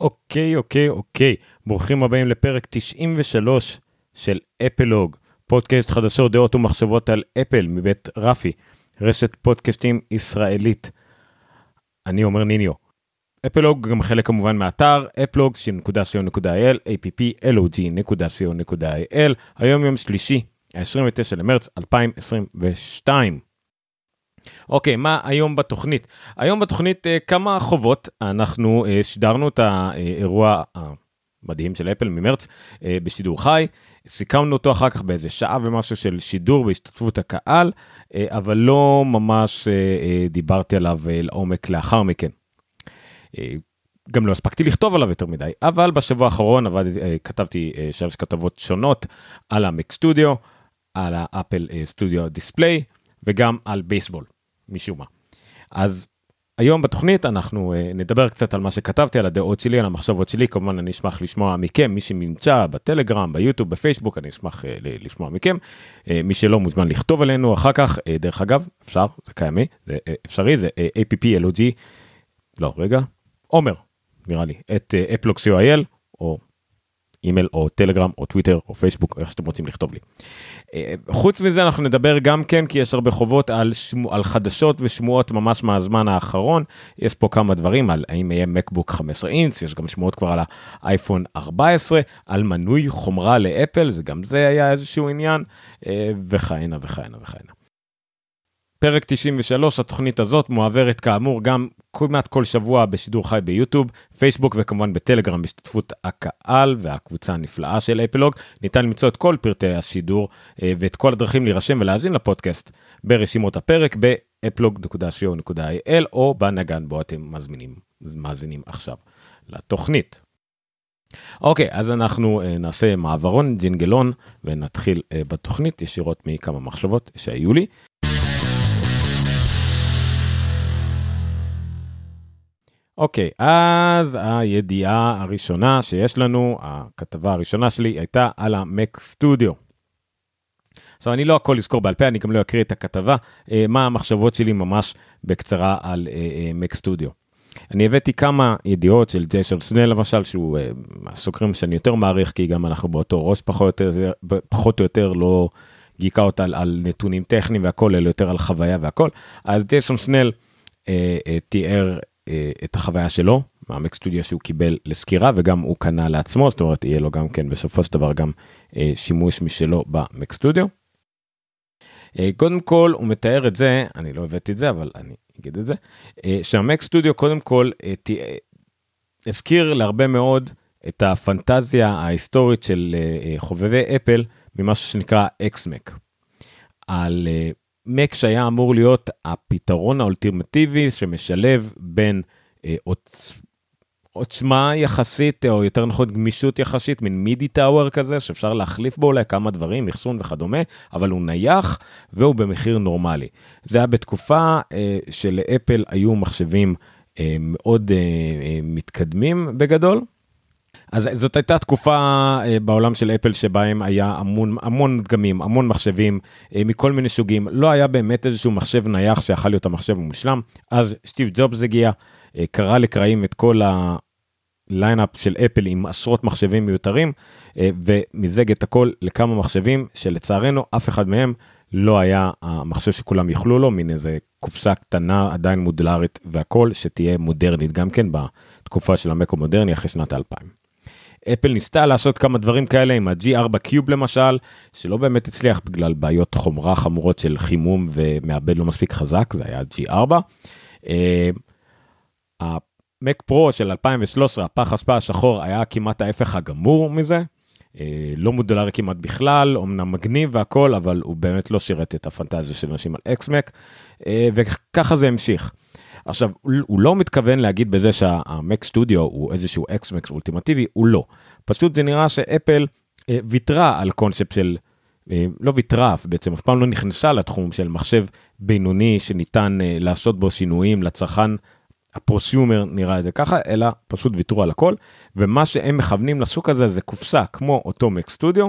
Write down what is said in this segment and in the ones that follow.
אוקיי, אוקיי, אוקיי. ברוכים הבאים לפרק 93 של אפלוג, פודקאסט חדשות, דעות ומחשבות על אפל מבית רפי, רשת פודקאסטים ישראלית. אני אומר ניניו. אפלוג גם חלק כמובן מאתר אפלוג.co.il, applog.co.il, היום יום שלישי, ה-29 למרץ 2022. אוקיי, מה היום בתוכנית? היום בתוכנית uh, כמה חובות, אנחנו uh, שידרנו את האירוע המדהים של אפל ממרץ uh, בשידור חי, סיכמנו אותו אחר כך באיזה שעה ומשהו של שידור בהשתתפות הקהל, אבל לא ממש דיברתי עליו לעומק לאחר מכן. גם לא הספקתי לכתוב עליו יותר מדי, אבל בשבוע האחרון עבדתי, כתבתי שלוש כתבות שונות על המק סטודיו, על האפל סטודיו דיספליי וגם על בייסבול. משום מה. אז היום בתוכנית אנחנו uh, נדבר קצת על מה שכתבתי, על הדעות שלי, על המחשבות שלי, כמובן אני אשמח לשמוע מכם, מי שנמצא בטלגרם, ביוטיוב, בפייסבוק, אני אשמח uh, לשמוע מכם. Uh, מי שלא מוזמן לכתוב עלינו אחר כך, דרך אגב, אפשר, זה קיימי, זה אפשרי, זה applog, לא, רגע, עומר, נראה לי, את אפלוקס.co.il, אימייל או טלגרם או טוויטר או פייסבוק איך שאתם רוצים לכתוב לי. אה, חוץ מזה אנחנו נדבר גם כן כי יש הרבה חובות על, שמו, על חדשות ושמועות ממש מהזמן האחרון יש פה כמה דברים על האם יהיה מקבוק 15 אינץ יש גם שמועות כבר על האייפון 14 על מנוי חומרה לאפל זה גם זה היה איזשהו עניין אה, וכהנה וכהנה וכהנה. פרק 93 התוכנית הזאת מועברת כאמור גם כמעט כל שבוע בשידור חי ביוטיוב, פייסבוק וכמובן בטלגרם בהשתתפות הקהל והקבוצה הנפלאה של אפלוג. ניתן למצוא את כל פרטי השידור אה, ואת כל הדרכים להירשם ולהאזין לפודקאסט ברשימות הפרק באפלוג.co.il או בנגן בו אתם מזמינים, מאזינים עכשיו לתוכנית. אוקיי, אז אנחנו uh, נעשה מעברון, ג'ינגלון, ונתחיל uh, בתוכנית ישירות מכמה מחשבות שהיו לי. אוקיי, אז הידיעה הראשונה שיש לנו, הכתבה הראשונה שלי הייתה על המק סטודיו. עכשיו, אני לא הכל אזכור בעל פה, אני גם לא אקריא את הכתבה, אה, מה המחשבות שלי ממש בקצרה על מק אה, סטודיו. אה, אני הבאתי כמה ידיעות של ג'ייסון סנל למשל, שהוא הסוקרים שאני יותר מעריך, כי גם אנחנו באותו ראש פחות או יותר, פחות או יותר לא גיקאות על, על נתונים טכניים והכל, אלא יותר על חוויה והכל. אז ג'ייסון סנל אה, אה, תיאר את החוויה שלו מהמק סטודיו שהוא קיבל לסקירה וגם הוא קנה לעצמו זאת אומרת יהיה לו גם כן בסופו של דבר גם אה, שימוש משלו במק סטודיו. אה, קודם כל הוא מתאר את זה אני לא הבאתי את זה אבל אני אגיד את זה שהמק סטודיו קודם כל הזכיר להרבה מאוד את הפנטזיה ההיסטורית של חובבי אפל ממשהו שנקרא אקס-מק. על מק שהיה אמור להיות הפתרון האולטימטיבי שמשלב בין אה, עוצ... עוצמה יחסית או יותר נכון גמישות יחסית מין מידי טאוור כזה שאפשר להחליף בו אולי כמה דברים אחסון וכדומה אבל הוא נייח והוא במחיר נורמלי. זה היה בתקופה אה, שלאפל היו מחשבים אה, מאוד אה, אה, מתקדמים בגדול אז זאת הייתה תקופה אה, בעולם של אפל שבהם היה המון המון דגמים המון מחשבים אה, מכל מיני סוגים לא היה באמת איזשהו מחשב נייח שיכול להיות המחשב המושלם אז סטיב ג'ובס הגיע אה, קרע לקרעים את כל הליינאפ של אפל עם עשרות מחשבים מיותרים ומיזג את הכל לכמה מחשבים שלצערנו אף אחד מהם לא היה המחשב שכולם יכלו לו מין איזה קופסה קטנה עדיין מודולרית והכל שתהיה מודרנית גם כן בתקופה של המק המודרני אחרי שנת 2000. אפל ניסתה לעשות כמה דברים כאלה עם ה-G4 Cube למשל, שלא באמת הצליח בגלל בעיות חומרה חמורות של חימום ומעבד לא מספיק חזק, זה היה G4. המק פרו של 2013, הפח אשפה השחור, היה כמעט ההפך הגמור מזה. אה, לא מודולרי כמעט בכלל, אמנם מגניב והכל, אבל הוא באמת לא שירת את הפנטזיה של אנשים על xMac, אה, וככה זה המשיך. עכשיו, הוא לא מתכוון להגיד בזה שהמק סטודיו הוא איזשהו xMac אולטימטיבי, הוא לא. פשוט זה נראה שאפל אה, ויתרה על קונספט של, לא ויתרה, בעצם אף פעם לא נכנסה לתחום של מחשב בינוני שניתן לעשות בו שינויים לצרכן הפרוסיומר נראה את זה ככה, אלא פשוט ויתרו על הכל, ומה שהם מכוונים לסוג הזה זה קופסה כמו אותו מק סטודיו.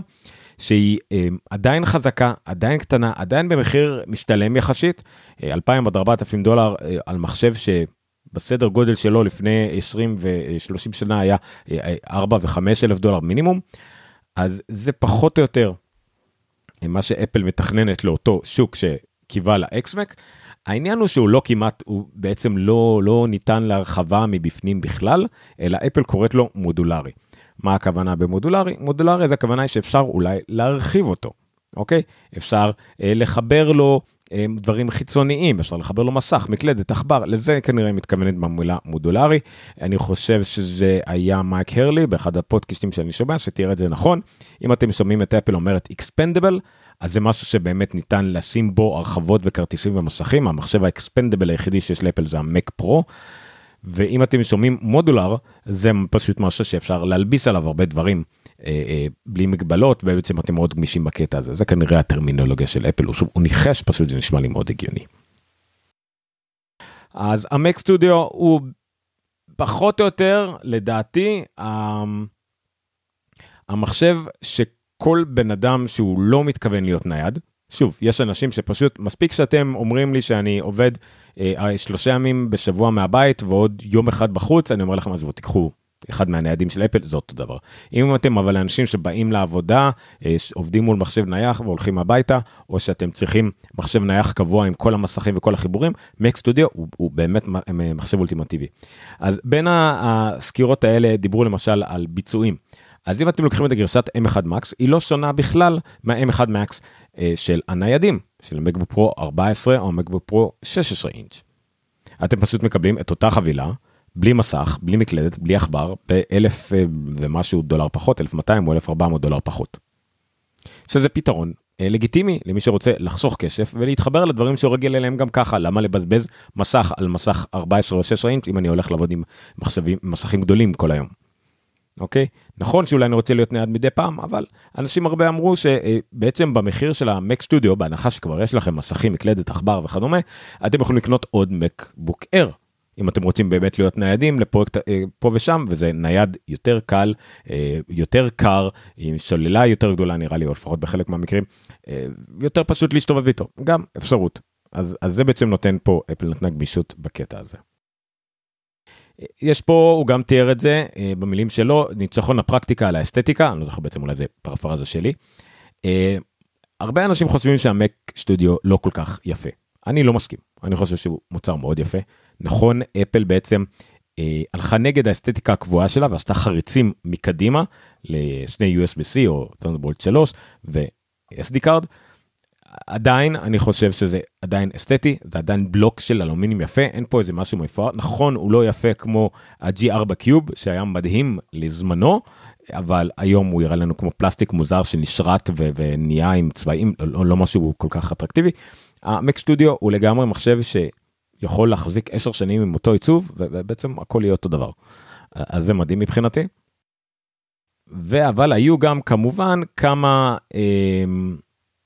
שהיא אה, עדיין חזקה, עדיין קטנה, עדיין במחיר משתלם יחסית, 2,000 אה, עד 4,000 דולר אה, על מחשב בסדר גודל שלו לפני 20 ו-30 שנה היה 4 ו-5 אלף דולר מינימום, אז זה פחות או יותר מה שאפל מתכננת לאותו שוק שקיווה לאקסמק. העניין הוא שהוא לא כמעט, הוא בעצם לא, לא ניתן להרחבה מבפנים בכלל, אלא אפל קוראת לו מודולרי. מה הכוונה במודולרי? מודולרי זה הכוונה שאפשר אולי להרחיב אותו, אוקיי? אפשר אה, לחבר לו אה, דברים חיצוניים, אפשר לחבר לו מסך, מקלדת, עכבר, לזה כנראה מתכוונת במילה מודולרי. אני חושב שזה היה מייק הרלי באחד הפודקאסטים שאני שומע, שתראה את זה נכון. אם אתם שומעים את אפל אומרת אקספנדבל, אז זה משהו שבאמת ניתן לשים בו הרחבות וכרטיסים ומסכים, המחשב האקספנדבל היחידי שיש לאפל זה המק פרו. ואם אתם שומעים מודולר, זה פשוט משהו שאפשר להלביס עליו הרבה דברים אה, אה, בלי מגבלות, ובעצם אתם מאוד גמישים בקטע הזה. זה כנראה הטרמינולוגיה של אפל, הוא, הוא ניחש פשוט, זה נשמע לי מאוד הגיוני. אז המק סטודיו הוא פחות או יותר, לדעתי, המחשב שכל בן אדם שהוא לא מתכוון להיות נייד, שוב, יש אנשים שפשוט, מספיק שאתם אומרים לי שאני עובד אה, שלושה ימים בשבוע מהבית ועוד יום אחד בחוץ, אני אומר לכם, אז בואו תיקחו אחד מהניידים של אפל, זה אותו דבר. אם אתם אבל אנשים שבאים לעבודה, אה, עובדים מול מחשב נייח והולכים הביתה, או שאתם צריכים מחשב נייח קבוע עם כל המסכים וכל החיבורים, Mac Studio הוא, הוא באמת מחשב אולטימטיבי. אז בין הסקירות האלה דיברו למשל על ביצועים. אז אם אתם לוקחים את הגרסת M1 Max, היא לא שונה בכלל מה-M1 Max אה, של הניידים, של מקבוק פרו 14 או מקבוק פרו 16 אינץ'. אתם פשוט מקבלים את אותה חבילה, בלי מסך, בלי מקלדת, בלי עכבר, באלף אה, ומשהו דולר פחות, 1200 או 1400 דולר פחות. שזה פתרון אה, לגיטימי למי שרוצה לחסוך כסף ולהתחבר לדברים שהוא רגיל אליהם גם ככה, למה לבזבז מסך על מסך 14 או 16 אינץ' אם אני הולך לעבוד עם מחשבים, מסכים גדולים כל היום. אוקיי? נכון שאולי אני רוצה להיות נייד מדי פעם, אבל אנשים הרבה אמרו שבעצם במחיר של ה Mac Studio, בהנחה שכבר יש לכם מסכים, מקלדת, עכבר וכדומה, אתם יכולים לקנות עוד MacBook Air. אם אתם רוצים באמת להיות ניידים לפרויקט אה, פה ושם, וזה נייד יותר קל, אה, יותר קר, עם סוללה יותר גדולה נראה לי, או לפחות בחלק מהמקרים, אה, יותר פשוט להשתובב איתו, גם אפשרות. אז, אז זה בעצם נותן פה, אפל נתנה גמישות בקטע הזה. יש פה, הוא גם תיאר את זה אה, במילים שלו, ניצחון הפרקטיקה על האסתטיקה, אני לא זוכר בעצם אולי זה פרפרזה שלי. אה, הרבה אנשים חושבים שהמק סטודיו לא כל כך יפה. אני לא מסכים, אני חושב שהוא מוצר מאוד יפה. נכון, אפל בעצם אה, הלכה נגד האסתטיקה הקבועה שלה ועשתה חריצים מקדימה לשני USB-C או Thunderbolt 3 ו-SD card. עדיין אני חושב שזה עדיין אסתטי זה עדיין בלוק של אלומיניום יפה אין פה איזה משהו מפואר נכון הוא לא יפה כמו ה-G4 קיוב שהיה מדהים לזמנו אבל היום הוא יראה לנו כמו פלסטיק מוזר שנשרט ו- ונהיה עם צבעים לא, לא משהו כל כך אטרקטיבי. המק סטודיו הוא לגמרי מחשב שיכול להחזיק 10 שנים עם אותו עיצוב ובעצם הכל יהיה אותו דבר. אז זה מדהים מבחינתי. ואבל היו גם כמובן כמה. אה,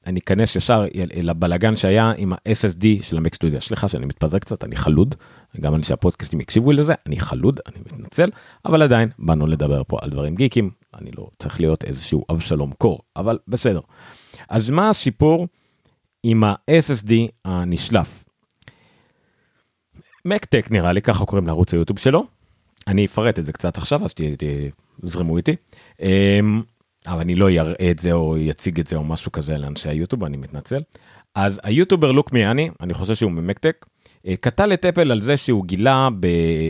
אני אכנס ישר לבלגן שהיה עם ה-SSD של המק סטודיו. סליחה שאני מתפזר קצת, אני חלוד, גם אנשי הפודקאסטים יקשיבו לזה, אני חלוד, אני מתנצל, אבל עדיין באנו לדבר פה על דברים גיקים, אני לא צריך להיות איזשהו אבשלום קור, אבל בסדר. אז מה הסיפור עם ה-SSD הנשלף? מקטק נראה לי, ככה קוראים לערוץ היוטיוב שלו. אני אפרט את זה קצת עכשיו, אז תזרמו איתי. אבל אני לא אראה את זה או יציג את זה או משהו כזה לאנשי היוטיוב, אני מתנצל. אז היוטיובר לוק מיאני, אני חושב שהוא ממקטק, אה, קטל את אפל על זה שהוא גילה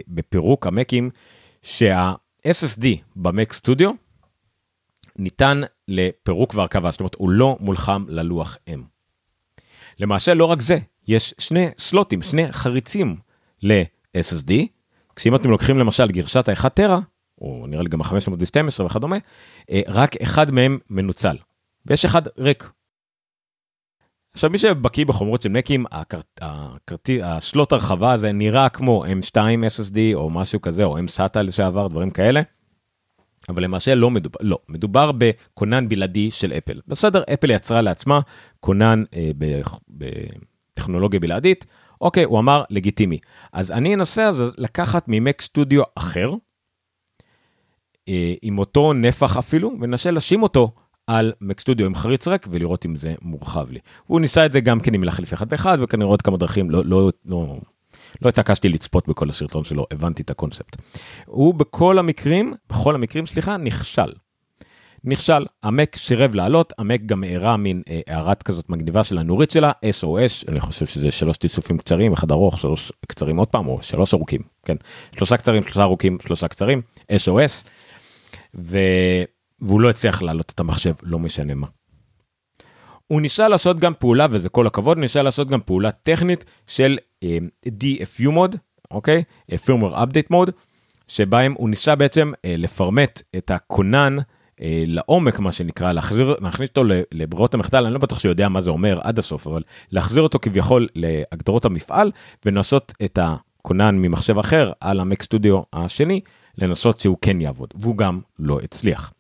בפירוק המקים שה-SSD במק סטודיו ניתן לפירוק והרכבה, זאת אומרת הוא לא מולחם ללוח M. למעשה לא רק זה, יש שני סלוטים, שני חריצים ל-SSD, כשאם אתם לוקחים למשל גרשת ה-1 טרה, או נראה לי גם ה-512 וכדומה, אה, רק אחד מהם מנוצל, ויש אחד ריק. עכשיו מי שבקיא בחומרות של מקים, השלוט הרחבה הזה נראה כמו M2 SSD או משהו כזה, או M SATA לשעבר, דברים כאלה. אבל למעשה לא מדובר, לא, מדובר בכונן בלעדי של אפל. בסדר, אפל יצרה לעצמה כונן אה, בטכנולוגיה בלעדית, אוקיי, הוא אמר לגיטימי. אז אני אנסה אז לקחת ממק סטודיו אחר, עם אותו נפח אפילו, וננסה לשים אותו על Mac Studio עם חריץ ריק ולראות אם זה מורחב לי. הוא ניסה את זה גם כן עם להחליף אחד באחד וכנראה עוד כמה דרכים, לא, לא, לא, לא התעקשתי לצפות בכל הסרטון שלו, הבנתי את הקונספט. הוא בכל המקרים, בכל המקרים, סליחה, נכשל. נכשל, המק סירב לעלות, המק גם הערה מין אה, הערת כזאת מגניבה של הנורית שלה, SOS, אני חושב שזה שלוש תיסופים קצרים, אחד ארוך, שלוש קצרים עוד פעם, או שלוש ארוכים, כן, שלושה קצרים, שלושה ארוכים, שלושה קצרים, SOS, ו... והוא לא הצליח לעלות את המחשב, לא משנה מה. הוא ניסה לעשות גם פעולה, וזה כל הכבוד, ניסה לעשות גם פעולה טכנית של אה, DFU מוד, אוקיי? אה, firmware update mode, שבהם הוא ניסה בעצם אה, לפרמט את הכונן אה, לעומק מה שנקרא להחזיר להכניס אותו לברירות המחדל אני לא בטוח שהוא מה זה אומר עד הסוף אבל להחזיר אותו כביכול להגדרות המפעל ולנסות את הכונן ממחשב אחר על המק סטודיו השני לנסות שהוא כן יעבוד והוא גם לא הצליח.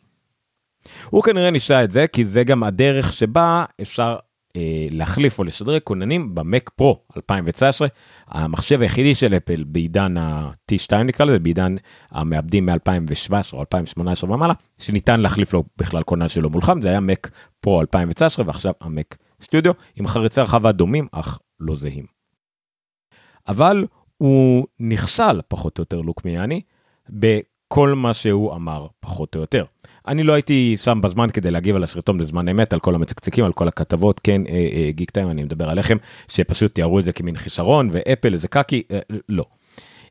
הוא כנראה ניסה את זה כי זה גם הדרך שבה אפשר אה, להחליף או לשדרג כוננים במק פרו 2019 המחשב היחידי של אפל בעידן ה-T2 נקרא לזה בעידן המעבדים מ-2017 או 2018 ומעלה שניתן להחליף לו בכלל כונן שלו מולחם זה היה מק פרו 2019 ועכשיו המק סטודיו עם חריצי הרחבה דומים אך לא זהים. אבל הוא נכשל פחות או יותר לוקמיאני בכל מה שהוא אמר פחות או יותר. אני לא הייתי שם בזמן כדי להגיב על הסרטון בזמן אמת על כל המצקצקים על כל הכתבות כן אה, אה, גיק טיים אני מדבר עליכם שפשוט תיארו את זה כמין חיסרון ואפל איזה קקי אה, לא.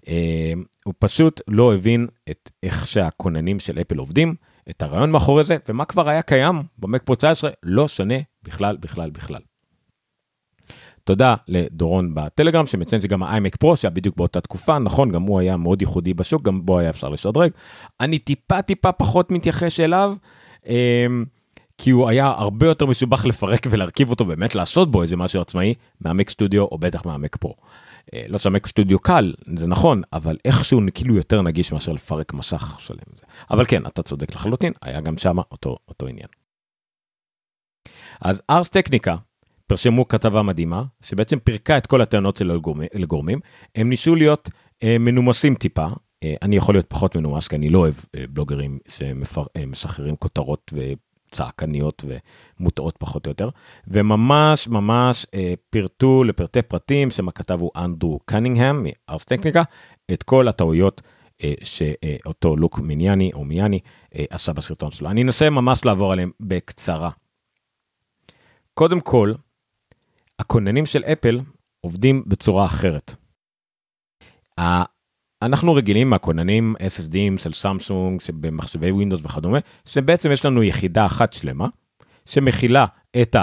אה, הוא פשוט לא הבין את איך שהכוננים של אפל עובדים את הרעיון מאחורי זה ומה כבר היה קיים במק פרו 19 לא שונה בכלל בכלל בכלל. תודה לדורון בטלגרם שמציין שגם האיימק פרו שהיה בדיוק באותה תקופה נכון גם הוא היה מאוד ייחודי בשוק גם בו היה אפשר לשדרג. אני טיפה טיפה פחות מתייחס אליו. אמ, כי הוא היה הרבה יותר מסובך לפרק ולהרכיב אותו באמת לעשות בו איזה משהו עצמאי מהמק סטודיו או בטח מהמק פרו. אה, לא שהמק סטודיו קל זה נכון אבל איכשהו כאילו יותר נגיש מאשר לפרק משך שלם. אבל כן אתה צודק לחלוטין היה גם שם אותו אותו עניין. אז ארס טכניקה פרשמו כתבה מדהימה שבעצם פירקה את כל הטענות שלו לגורמים הם ניסו להיות אה, מנומסים טיפה אה, אני יכול להיות פחות מנומס כי אני לא אוהב אה, בלוגרים שמשחררים כותרות וצעקניות ומוטעות פחות או יותר וממש ממש אה, פירטו לפרטי פרטים שמה כתב הוא אנדרו קנינגהם מארס טכניקה את כל הטעויות. אה, שאותו לוק מיניאני או מיאני אה, עשה בסרטון שלו. אני אנסה ממש לעבור עליהם בקצרה. קודם כל, הכוננים של אפל עובדים בצורה אחרת. אנחנו רגילים מהכוננים SSDים של סמסונג שבמחשבי ווינדוס וכדומה שבעצם יש לנו יחידה אחת שלמה שמכילה את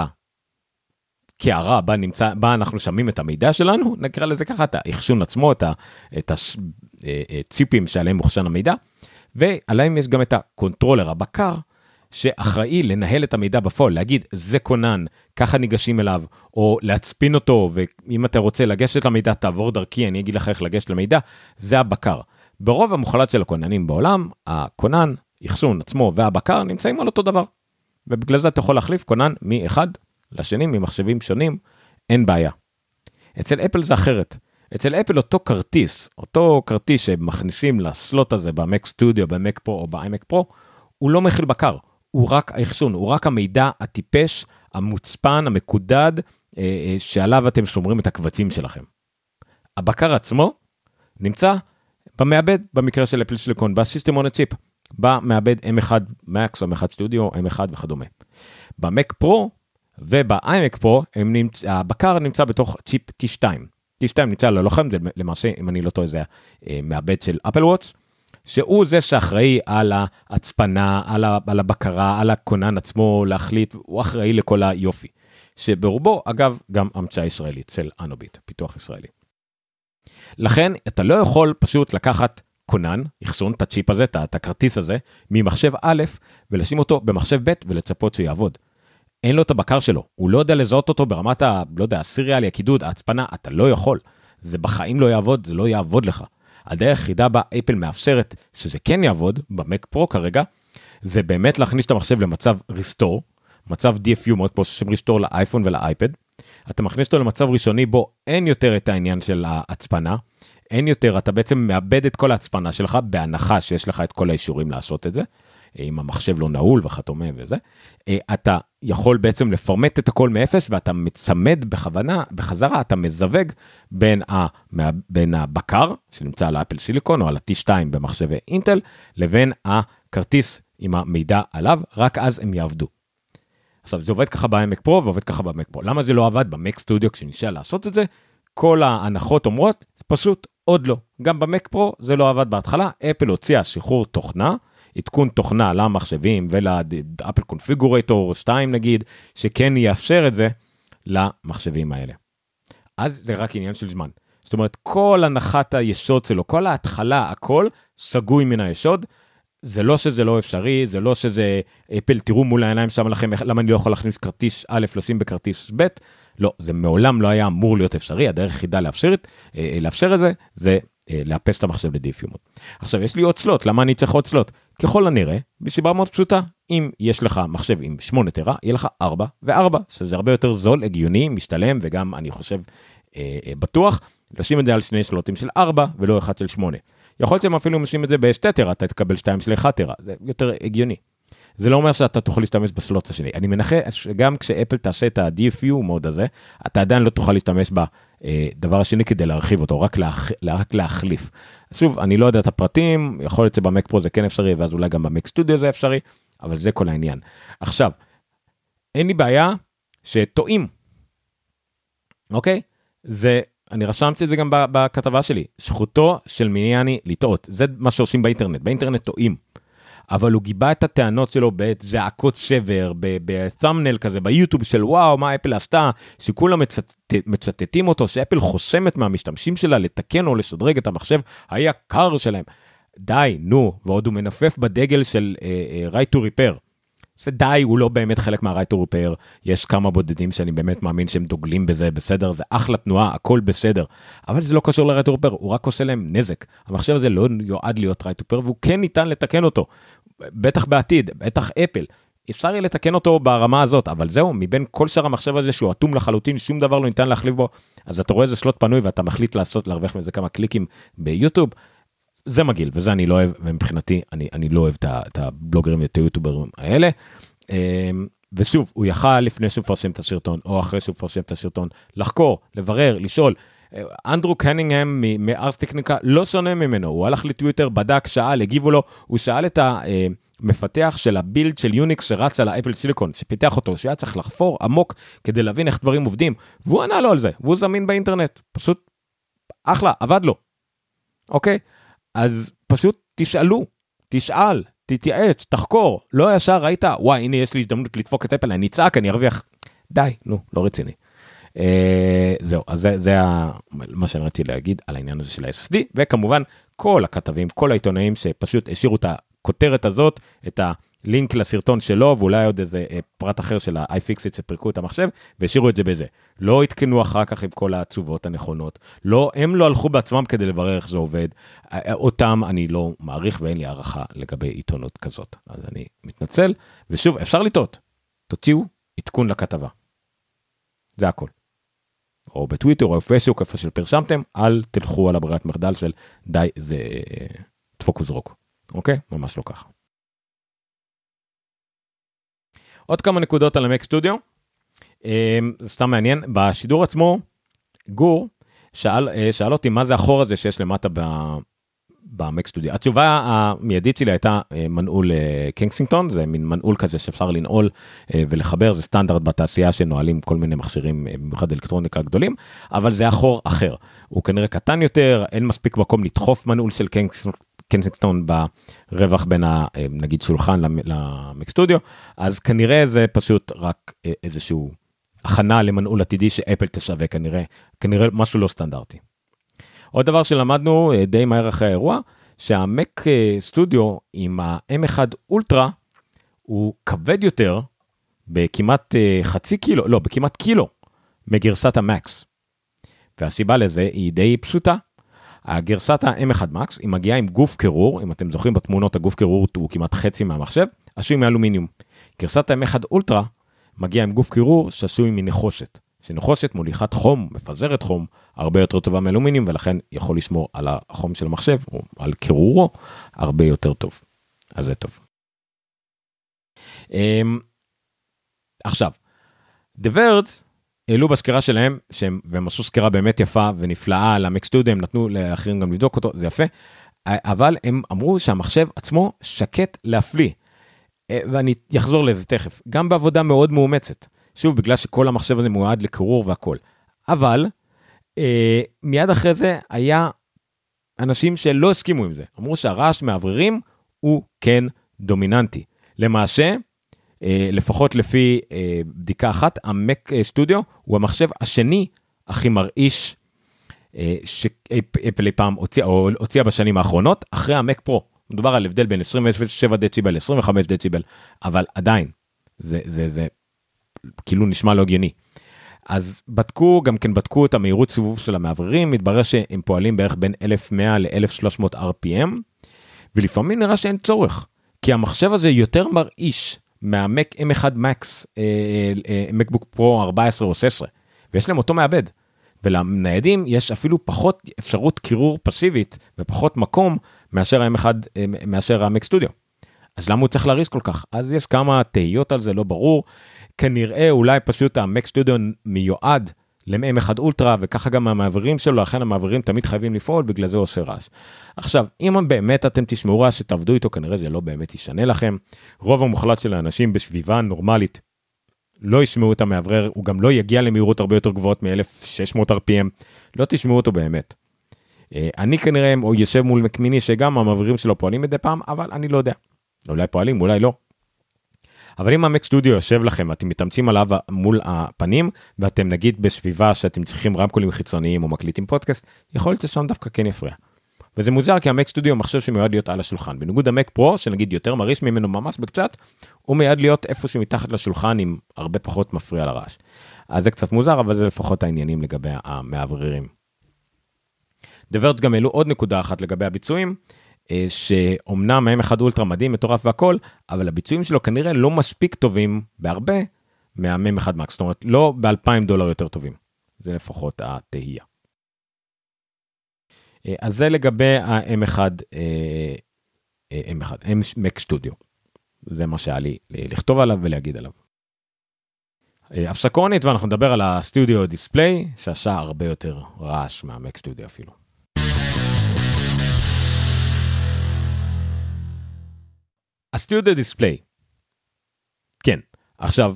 הקערה בה נמצא בה אנחנו שמים את המידע שלנו נקרא לזה ככה את האחסון עצמו את, את הצ'יפים אה, אה, שעליהם מאוחסן המידע ועליהם יש גם את ה controller הבקר שאחראי לנהל את המידע בפועל, להגיד זה כונן, ככה ניגשים אליו, או להצפין אותו, ואם אתה רוצה לגשת למידע תעבור דרכי, אני אגיד לך איך לגשת למידע, זה הבקר. ברוב המוחלט של הכוננים בעולם, הכונן, אחסון עצמו והבקר נמצאים על אותו דבר. ובגלל זה אתה יכול להחליף כונן מאחד לשני, ממחשבים שונים, אין בעיה. אצל אפל זה אחרת. אצל אפל אותו כרטיס, אותו כרטיס שמכניסים לסלוט הזה במק סטודיו, במק פרו או באיימק פרו, הוא לא מכיל בקר, הוא רק האחסון, הוא רק המידע הטיפש, המוצפן, המקודד, אה, אה, שעליו אתם שומרים את הקבצים שלכם. הבקר עצמו נמצא במעבד, במקרה של אפל סיליקון, בסיסטם און הצ'יפ, במעבד M1 Max או M1 Studio, M1 וכדומה. במק פרו ובאיימק פרו נמצ... הבקר נמצא בתוך צ'יפ T2. T2 נמצא על הלוחם, זה למעשה, אם אני לא טועה, זה המעבד של אפל וואטס. שהוא זה שאחראי על ההצפנה, על, ה, על הבקרה, על הכונן עצמו להחליט, הוא אחראי לכל היופי. שברובו, אגב, גם המצאה ישראלית של אנוביט, פיתוח ישראלי. לכן, אתה לא יכול פשוט לקחת כונן, אחסון, את הצ'יפ הזה, את הכרטיס הזה, ממחשב א' ולשים אותו במחשב ב' ולצפות שיעבוד. אין לו את הבקר שלו, הוא לא יודע לזהות אותו ברמת ה... לא יודע, הסיריאלי, הקידוד, ההצפנה, אתה לא יכול. זה בחיים לא יעבוד, זה לא יעבוד לך. הדרך היחידה בה אפל מאפשרת שזה כן יעבוד במק פרו כרגע, זה באמת להכניס את המחשב למצב ריסטור, מצב DFU מאוד פה שעושים ריסטור לאייפון ולאייפד. אתה מכניס אותו למצב ראשוני בו אין יותר את העניין של ההצפנה, אין יותר, אתה בעצם מאבד את כל ההצפנה שלך בהנחה שיש לך את כל האישורים לעשות את זה. אם המחשב לא נעול וכדומה וזה, אתה יכול בעצם לפרמט את הכל מאפס ואתה מצמד בכוונה, בחזרה, אתה מזווג בין, ה, בין הבקר שנמצא על האפל סיליקון או על ה-T2 במחשבי אינטל, לבין הכרטיס עם המידע עליו, רק אז הם יעבדו. עכשיו זה עובד ככה ב-Mac Pro ועובד ככה ב-Mac Pro. למה זה לא עבד ב-Mac Studio כשניסה לעשות את זה? כל ההנחות אומרות, פשוט עוד לא. גם ב-Mac Pro זה לא עבד בהתחלה, אפל הוציאה שחרור תוכנה, עדכון תוכנה למחשבים ולאפל קונפיגורטור 2 נגיד, שכן יאפשר את זה למחשבים האלה. אז זה רק עניין של זמן. זאת אומרת, כל הנחת היסוד שלו, כל ההתחלה, הכל סגוי מן היסוד. זה לא שזה לא אפשרי, זה לא שזה אפל, תראו מול העיניים שם לכם, למה אני לא יכול להכניס כרטיס א', לשים בכרטיס ב', לא, זה מעולם לא היה אמור להיות אפשרי, הדרך היחידה לאפשר, אה, לאפשר את זה, זה אה, לאפס את המחשב לדיפיומות. עכשיו, יש לי עוד סלוט, למה אני צריך עוד סלוט? ככל הנראה, בסיבה מאוד פשוטה, אם יש לך מחשב עם 8 טרה, יהיה לך 4 ו-4, שזה הרבה יותר זול, הגיוני, משתלם, וגם, אני חושב, אה, אה, בטוח, לשים את זה על שני סלוטים של 4 ולא אחד של 8. יכול להיות שהם אפילו משאים את זה בשתי טרה, אתה תקבל 2 של 1 טרה, זה יותר הגיוני. זה לא אומר שאתה תוכל להשתמש בסלוט השני. אני מנחה שגם כשאפל תעשה את ה-DFU מוד הזה, אתה עדיין לא תוכל להשתמש בדבר אה, השני כדי להרחיב אותו, רק, להח... רק להחליף. שוב, אני לא יודע את הפרטים, יכול להיות שבמק פרו זה כן אפשרי, ואז אולי גם במק סטודיו זה אפשרי, אבל זה כל העניין. עכשיו, אין לי בעיה שטועים, אוקיי? זה אני רשמתי את זה גם בכתבה שלי, זכותו של מיניאני לטעות, זה מה שעושים באינטרנט, באינטרנט טועים. אבל הוא גיבה את הטענות שלו בזעקות שבר, בתאמנל כזה ביוטיוב של וואו מה אפל עשתה, שכולם מצט... מצטטים אותו, שאפל חוסמת מהמשתמשים שלה לתקן או לשדרג את המחשב היקר שלהם. די, נו, ועוד הוא מנפף בדגל של uh, uh, right to repair. זה די, הוא לא באמת חלק to repair, יש כמה בודדים שאני באמת מאמין שהם דוגלים בזה, בסדר, זה אחלה תנועה, הכל בסדר, אבל זה לא קשור to repair, הוא רק עושה להם נזק. המחשב הזה לא יועד להיות to repair, והוא כן ניתן לתקן אותו, בטח בעתיד, בטח אפל. אפשר יהיה לתקן אותו ברמה הזאת, אבל זהו, מבין כל שאר המחשב הזה שהוא אטום לחלוטין, שום דבר לא ניתן להחליף בו, אז אתה רואה איזה סלוט פנוי ואתה מחליט לעשות, להרוויח מזה כמה קליקים ביוטיוב, זה מגעיל וזה אני לא אוהב ומבחינתי אני אני לא אוהב את הבלוגרים ואת היוטיוברים האלה. אמ, ושוב הוא יכל לפני שהוא מפרסם את הסרטון או אחרי שהוא מפרסם את הסרטון לחקור לברר לשאול. אנדרו קנינגהם מארס טכניקה לא שונה ממנו הוא הלך לטוויטר בדק שאל הגיבו לו הוא שאל את המפתח של הבילד של יוניקס שרץ על האפל סיליקון שפיתח אותו שהיה צריך לחפור עמוק כדי להבין איך דברים עובדים והוא ענה לו על זה והוא זמין באינטרנט פשוט אחלה עבד לו. אוקיי אז פשוט תשאלו, תשאל, תתייעץ, תחקור, לא ישר ראית, וואי, הנה יש לי הזדמנות לדפוק את אפל, אני אצעק, אני ארוויח. די, נו, לא רציני. אה, זהו, אז זה, זה מה שאני רציתי להגיד על העניין הזה של ה-SSD, וכמובן כל הכתבים, כל העיתונאים שפשוט השאירו את הכותרת הזאת, את ה... לינק לסרטון שלו ואולי עוד איזה אה, פרט אחר של ה-iFixit שפרקו את המחשב והשאירו את זה בזה. לא עדכנו אחר כך עם כל התשובות הנכונות, לא, הם לא הלכו בעצמם כדי לברר איך זה עובד, אה, אותם אני לא מעריך ואין לי הערכה לגבי עיתונות כזאת. אז אני מתנצל, ושוב, אפשר לטעות, תוציאו עדכון לכתבה. זה הכל. או בטוויטר או בפייסבוק איפה שפרשמתם, אל תלכו על הברירת מחדל של די, זה דפוק אה, וזרוק. אוקיי? ממש לא ככה. עוד כמה נקודות על ה Mac Studio. אמ, זה סתם מעניין, בשידור עצמו, גור שאל, אה, שאל אותי מה זה החור הזה שיש למטה ב Mac Studio. התשובה המיידית שלי הייתה אה, מנעול אה, Kensington, זה מין מנעול כזה שאפשר לנעול ולחבר, זה סטנדרט בתעשייה שנועלים כל מיני מכשירים, במיוחד אלקטרוניקה גדולים, אבל זה החור אחר. הוא כנראה קטן יותר, אין מספיק מקום לדחוף מנעול של Kensington ברווח בין ה, אה, נגיד שולחן למק סטודיו אז כנראה זה פשוט רק אה, איזשהו הכנה למנעול עתידי שאפל תשווה כנראה כנראה משהו לא סטנדרטי. עוד דבר שלמדנו אה, די מהר אחרי האירוע שהמק סטודיו עם ה-M1 אולטרה הוא כבד יותר בכמעט חצי קילו לא בכמעט קילו מגרסת המקס. והסיבה לזה היא די פשוטה הגרסת ה-M1 Max היא מגיעה עם גוף קירור, אם אתם זוכרים בתמונות הגוף קירור הוא כמעט חצי מהמחשב, עשוי מאלומיניום. גרסת ה-M1 אולטרה מגיעה עם גוף קירור שעשוי מנחושת. שנחושת מוליכת חום, מפזרת חום, הרבה יותר טובה מאלומיניום ולכן יכול לשמור על החום של המחשב או על קירורו הרבה יותר טוב. אז זה טוב. אמ, עכשיו, The Verge העלו בסקירה שלהם, שהם, והם עשו סקירה באמת יפה ונפלאה על המק סטודיו, הם נתנו לאחרים גם לבדוק אותו, זה יפה, אבל הם אמרו שהמחשב עצמו שקט להפליא. אה, ואני אחזור לזה תכף, גם בעבודה מאוד מאומצת. שוב, בגלל שכל המחשב הזה מועד לקירור והכל. אבל אה, מיד אחרי זה היה אנשים שלא הסכימו עם זה, אמרו שהרעש מאווררים הוא כן דומיננטי. למעשה, לפחות לפי אה, בדיקה אחת, המק סטודיו הוא המחשב השני הכי מרעיש אה, שאפל אי פעם הוציאה, או הוציאה בשנים האחרונות, אחרי המק פרו. מדובר על הבדל בין 27 דציבל ל-25 דציבל, אבל עדיין, זה, זה, זה כאילו נשמע לא הגיוני. אז בדקו, גם כן בדקו את המהירות סיבוב של המאווררים, מתברר שהם פועלים בערך בין 1100 ל-1300 RPM, ולפעמים נראה שאין צורך, כי המחשב הזה יותר מרעיש מהמק M1 Max, מקבוק פרו 14 או 16, ויש להם אותו מעבד. ולניידים יש אפילו פחות אפשרות קירור פסיבית ופחות מקום מאשר ה-M1, אה, מאשר המק סטודיו. אז למה הוא צריך להריס כל כך? אז יש כמה תהיות על זה, לא ברור. כנראה אולי פשוט המק סטודיו מיועד ל-M1 אולטרה וככה גם המעברים שלו, לכן המעברים תמיד חייבים לפעול, בגלל זה הוא עושה רעש. עכשיו, אם באמת אתם תשמעו רעש שתעבדו איתו, כנראה זה לא באמת ישנה לכם. רוב המוחלט של האנשים בסביבה נורמלית לא ישמעו את המאוורר, הוא גם לא יגיע למהירות הרבה יותר גבוהות מ-1600 RPM, לא תשמעו אותו באמת. אה, אני כנראה או יושב מול מקמיני שגם המעברים שלו פועלים מדי פעם, אבל אני לא יודע. אולי פועלים, אולי לא. אבל אם המק סטודיו יושב לכם ואתם מתאמצים עליו מול הפנים ואתם נגיד בסביבה שאתם צריכים רמקולים חיצוניים או מקליטים פודקאסט, יכול להיות ששם דווקא כן יפריע. וזה מוזר כי המק סטודיו מחשב שמיועד להיות על השולחן בניגוד המק פרו שנגיד יותר מרעיש ממנו ממש בקצת הוא מיועד להיות איפה שמתחת לשולחן עם הרבה פחות מפריע לרעש. אז זה קצת מוזר אבל זה לפחות העניינים לגבי המאווררים. דברת גם העלו עוד נקודה אחת לגבי הביצועים שאומנם M1 אולטרה מדהים מטורף והכל אבל הביצועים שלו כנראה לא מספיק טובים בהרבה מהמם 1 מקס זאת אומרת לא ב-2000 דולר יותר טובים. זה לפחות התהייה. אה, אז זה לגבי ה-M1, M1, M-Mac Studio. זה מה שהיה לי לכתוב עליו ולהגיד עליו. אה, הפסקונית ואנחנו נדבר על הסטודיו דיספליי שעשה הרבה יותר רעש מהמק סטודיו אפילו. דיספליי. כן, עכשיו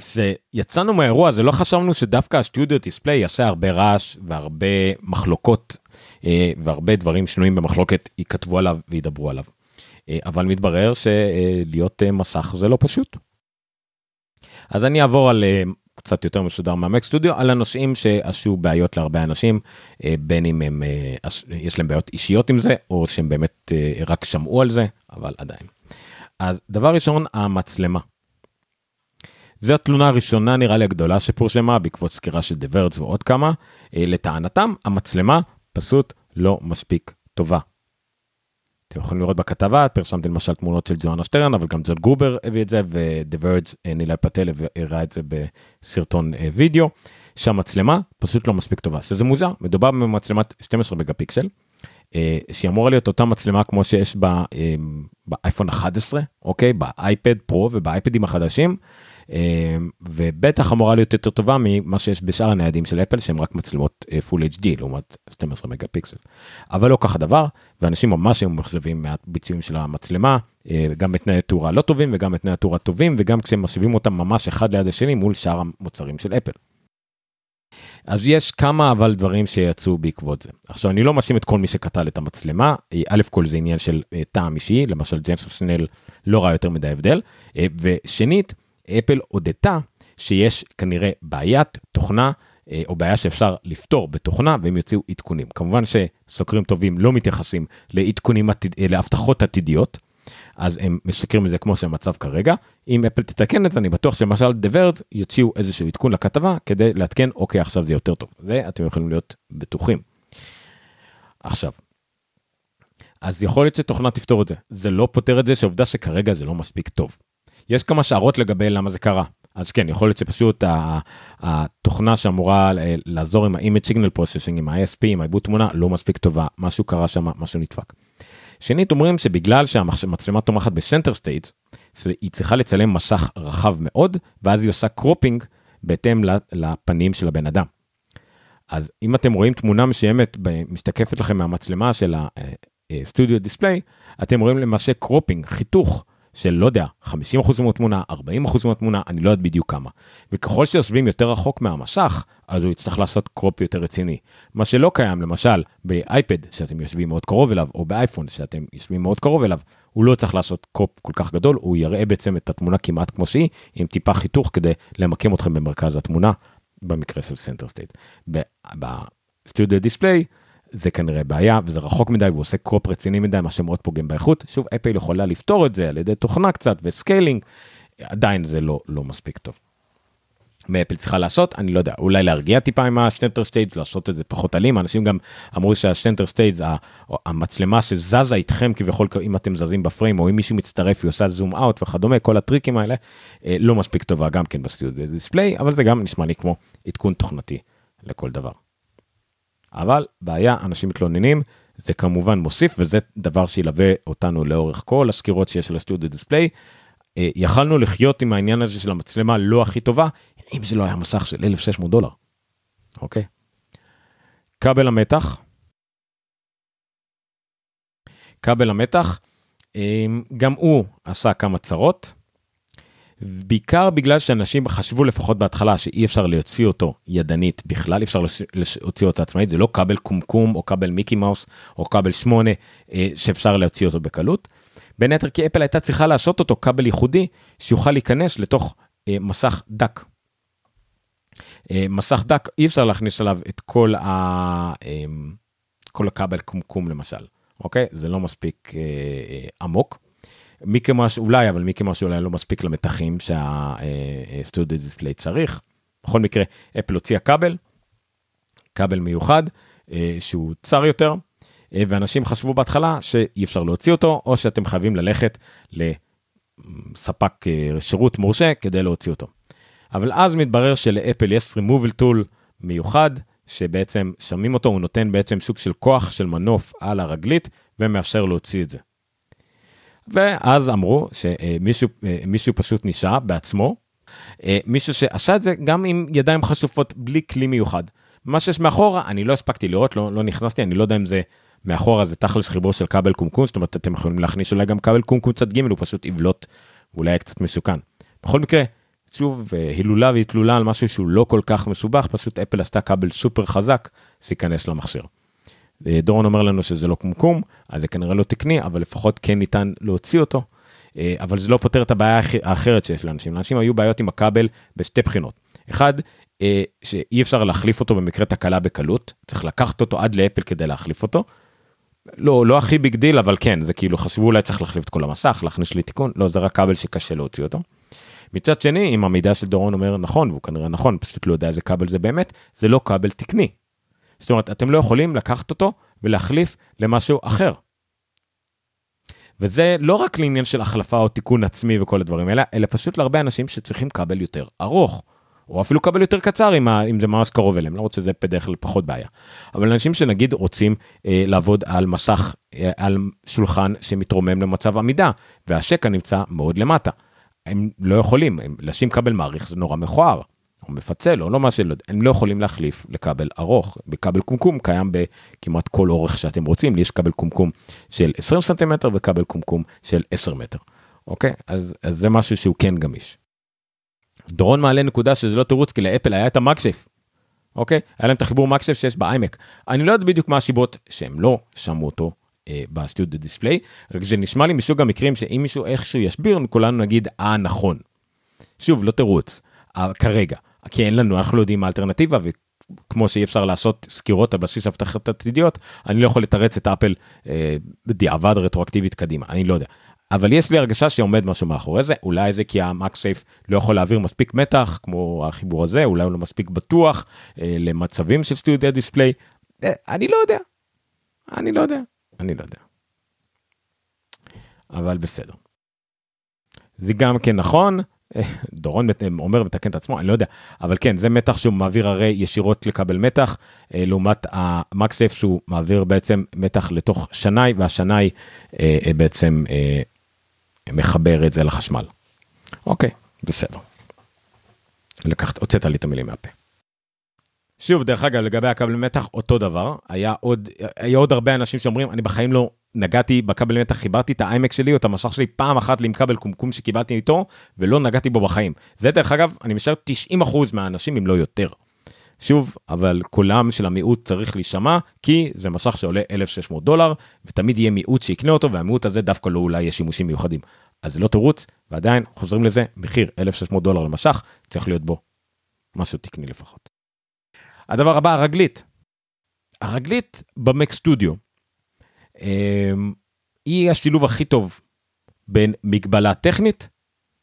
כשיצאנו מהאירוע הזה לא חשבנו שדווקא הסטודיו דיספליי יעשה הרבה רעש והרבה מחלוקות אה, והרבה דברים שנויים במחלוקת ייכתבו עליו וידברו עליו. אה, אבל מתברר שלהיות אה, מסך זה לא פשוט. אז אני אעבור על קצת יותר מסודר מהמק סטודיו על הנושאים שעשו בעיות להרבה אנשים בין אם הם יש להם בעיות אישיות עם זה או שהם באמת רק שמעו על זה אבל עדיין. אז דבר ראשון המצלמה. זו התלונה הראשונה נראה לי הגדולה שפורסמה בעקבות סקירה של The Verge ועוד כמה. אה, לטענתם המצלמה פשוט לא מספיק טובה. אתם יכולים לראות בכתבה פרסמתי למשל תמונות של ג'ואנה שטרן אבל גם זאת גרובר הביא את זה ו The Verge אה, נילאי פטל הראה את זה בסרטון אה, וידאו שהמצלמה פשוט לא מספיק טובה שזה מוזר מדובר במצלמת 12 מגה פיקסל. שהיא אמורה להיות אותה מצלמה כמו שיש באייפון 11 אוקיי באייפד פרו ובאייפדים החדשים ובטח אמורה להיות יותר טובה ממה שיש בשאר הניידים של אפל שהם רק מצלמות אה, HD לעומת 12 מגה פיקסל. אבל לא ככה דבר ואנשים ממש היו מאכזבים מהביצועים של המצלמה אה, גם בתנאי תאורה לא טובים וגם בתנאי תאורה טובים וגם כשהם משווים אותם ממש אחד ליד השני מול שאר המוצרים של אפל. אז יש כמה אבל דברים שיצאו בעקבות זה. עכשיו אני לא מאשים את כל מי שקטל את המצלמה, אה, א' כל זה עניין של טעם אישי, למשל ג'יימס שנל לא ראה יותר מדי הבדל, ושנית, אפל הודתה שיש כנראה בעיית תוכנה אה, או בעיה שאפשר לפתור בתוכנה והם יוציאו עדכונים. כמובן שסוקרים טובים לא מתייחסים לעדכונים, עתיד, אה, להבטחות עתידיות, אז הם משקרים את זה כמו שהמצב כרגע. אם אפל תתקן את זה, אני בטוח שלמשל דברד יוציאו איזשהו עדכון לכתבה כדי לעדכן, אוקיי, עכשיו זה יותר טוב. זה אתם יכולים להיות בטוחים. עכשיו, אז יכול להיות שתוכנה תפתור את זה. זה לא פותר את זה שעובדה שכרגע זה לא מספיק טוב. יש כמה השערות לגבי למה זה קרה. אז כן, יכול להיות שפשוט התוכנה שאמורה לעזור עם ה-image signal processing, עם ה-ISP, עם העיבוד תמונה, לא מספיק טובה, משהו קרה שם, משהו נדפק. שנית, אומרים שבגלל שהמצלמה תומכת ב Center Stage, שהיא צריכה לצלם מסך רחב מאוד, ואז היא עושה cropping בהתאם לפנים של הבן אדם. אז אם אתם רואים תמונה מסוימת משתקפת לכם מהמצלמה של ה Studio Display, אתם רואים למעשה cropping, חיתוך של לא יודע, 50% מהתמונה, 40% מהתמונה, אני לא יודע בדיוק כמה. וככל שיושבים יותר רחוק מהמסך, אז הוא יצטרך לעשות crop יותר רציני. מה שלא קיים למשל באייפד שאתם יושבים מאוד קרוב אליו, או באייפון שאתם יושבים מאוד קרוב אליו, הוא לא צריך לעשות crop כל כך גדול, הוא יראה בעצם את התמונה כמעט כמו שהיא, עם טיפה חיתוך כדי למקם אתכם במרכז התמונה, במקרה של Center Stage. ב Studio Display, זה כנראה בעיה וזה רחוק מדי והוא עושה crop רציני מדי מה שמאוד פוגם באיכות שוב אפל יכולה לפתור את זה על ידי תוכנה קצת ו scaling עדיין זה לא לא מספיק טוב. מה אפל צריכה לעשות אני לא יודע אולי להרגיע טיפה עם ה Center Stage לעשות את זה פחות אלים אנשים גם אמרו שה Center Stage המצלמה שזזה איתכם כביכול אם אתם זזים בפריים או אם מישהו מצטרף היא עושה zoom out וכדומה כל הטריקים האלה אה, לא מספיק טובה גם כן בסטודיו דיספליי אבל זה גם נשמע לי כמו עדכון תוכנתי לכל דבר. אבל בעיה, אנשים מתלוננים, זה כמובן מוסיף, וזה דבר שילווה אותנו לאורך כל הסקירות שיש על הסטודיו דיספליי. אה, יכלנו לחיות עם העניין הזה של המצלמה לא הכי טובה, אם זה לא היה מסך של 1,600 דולר, אוקיי? כבל המתח. כבל המתח, אה, גם הוא עשה כמה צרות. בעיקר בגלל שאנשים חשבו לפחות בהתחלה שאי אפשר להוציא אותו ידנית בכלל, אי אפשר להוציא אותו עצמאית, זה לא כבל קומקום או כבל מיקי מאוס או כבל 8 אה, שאפשר להוציא אותו בקלות. בין היתר כי אפל הייתה צריכה לעשות אותו כבל ייחודי שיוכל להיכנס לתוך אה, מסך דק. אה, מסך דק אי אפשר להכניס עליו את כל, ה, אה, כל הכבל קומקום למשל, אוקיי? זה לא מספיק אה, אה, עמוק. מיקי מש אולי אבל מיקי מש אולי לא מספיק למתחים שהסטודיו דיספליי צריך. בכל מקרה אפל הוציאה כבל, כבל מיוחד אה, שהוא צר יותר אה, ואנשים חשבו בהתחלה שאי אפשר להוציא אותו או שאתם חייבים ללכת לספק אה, שירות מורשה כדי להוציא אותו. אבל אז מתברר שלאפל יש removal tool מיוחד שבעצם שמים אותו הוא נותן בעצם סוג של כוח של מנוף על הרגלית ומאפשר להוציא את זה. ואז אמרו שמישהו מישהו פשוט נשאר בעצמו, מישהו שעשה את זה גם עם ידיים חשופות בלי כלי מיוחד. מה שיש מאחורה אני לא הספקתי לראות לא, לא נכנסתי אני לא יודע אם זה מאחורה זה תכלס חיבור של כבל קומקום זאת אומרת אתם יכולים להכניס אולי גם כבל קומקום צד ג' הוא פשוט יבלוט אולי היה קצת מסוכן. בכל מקרה שוב הילולה והתלולה על משהו שהוא לא כל כך מסובך פשוט אפל עשתה כבל סופר חזק שייכנס למכשיר. אה, דורון אומר לנו שזה לא קומקום, אז זה כנראה לא תקני, אבל לפחות כן ניתן להוציא אותו. אה, אבל זה לא פותר את הבעיה האחרת שיש לאנשים. לאנשים היו בעיות עם הכבל בשתי בחינות. אחד, אה, שאי אפשר להחליף אותו במקרה תקלה בקלות, צריך לקחת אותו עד לאפל כדי להחליף אותו. לא, לא הכי big deal, אבל כן, זה כאילו חשבו אולי צריך להחליף את כל המסך, להכניס לי תיקון, לא, זה רק כבל שקשה להוציא אותו. מצד שני, אם המידע של דורון אומר נכון, והוא כנראה נכון, פשוט לא יודע איזה כבל זה באמת, זה לא כבל תקני. זאת אומרת, אתם לא יכולים לקחת אותו ולהחליף למשהו אחר. וזה לא רק לעניין של החלפה או תיקון עצמי וכל הדברים האלה, אלא פשוט להרבה אנשים שצריכים כבל יותר ארוך, או אפילו כבל יותר קצר אם, אם זה ממש קרוב אליהם, למרות שזה בדרך כלל פחות בעיה. אבל אנשים שנגיד רוצים אה, לעבוד על מסך, אה, על שולחן שמתרומם למצב עמידה, והשקע נמצא מאוד למטה. הם לא יכולים, הם, לשים כבל מעריך זה נורא מכוער. או מפצל או לא מה שלא, הם לא יכולים להחליף לכבל ארוך. בכבל קומקום קיים בכמעט כל אורך שאתם רוצים, לי יש כבל קומקום של 20 סנטימטר וכבל קומקום של 10 מטר. אוקיי? אז, אז זה משהו שהוא כן גמיש. דורון מעלה נקודה שזה לא תירוץ כי לאפל היה את המקשף. אוקיי? היה להם את החיבור מקשף שיש באיימק. אני לא יודע בדיוק מה השיבות שהם לא שמעו אותו אה, בסטודיו דיספליי, רק זה נשמע לי מסוג המקרים שאם מישהו איכשהו יסביר כולנו נגיד אה נכון. שוב לא תירוץ, כרגע. כי אין לנו, אנחנו לא יודעים מה האלטרנטיבה, וכמו שאי אפשר לעשות סקירות על בסיס הבטחות עתידיות, אני לא יכול לתרץ את אפל אה, בדיעבד רטרואקטיבית קדימה, אני לא יודע. אבל יש לי הרגשה שעומד משהו מאחורי זה, אולי זה כי המקסייף לא יכול להעביר מספיק מתח, כמו החיבור הזה, אולי הוא לא מספיק בטוח אה, למצבים של סטודיו דיספליי, אה, אני לא יודע. אני לא יודע. אני לא יודע. אבל בסדר. זה גם כן נכון, דורון אומר מתקן את עצמו אני לא יודע אבל כן זה מתח שהוא מעביר הרי ישירות לכבל מתח אה, לעומת המקסף שהוא מעביר בעצם מתח לתוך שנאי והשנאי אה, אה, בעצם מחבר את זה לחשמל. אוקיי, בסדר. לקחת, הוצאת לי את המילים מהפה. שוב, דרך אגב, לגבי הכבל מתח, אותו דבר. היה עוד, היה עוד הרבה אנשים שאומרים, אני בחיים לא נגעתי בכבל מתח, חיברתי את האיימק שלי או את המשך שלי פעם אחת עם כבל קומקום שקיבלתי איתו, ולא נגעתי בו בחיים. זה דרך אגב, אני משער 90% מהאנשים, אם לא יותר. שוב, אבל קולם של המיעוט צריך להישמע, כי זה משך שעולה 1,600 דולר, ותמיד יהיה מיעוט שיקנה אותו, והמיעוט הזה דווקא לא אולי יש שימושים מיוחדים. אז זה לא תירוץ, ועדיין חוזרים לזה, מחיר 1,600 דולר למשך, צריך להיות בו משהו תקני לפחות. הדבר הבא, הרגלית. הרגלית במק סטודיו, היא השילוב הכי טוב בין מגבלה טכנית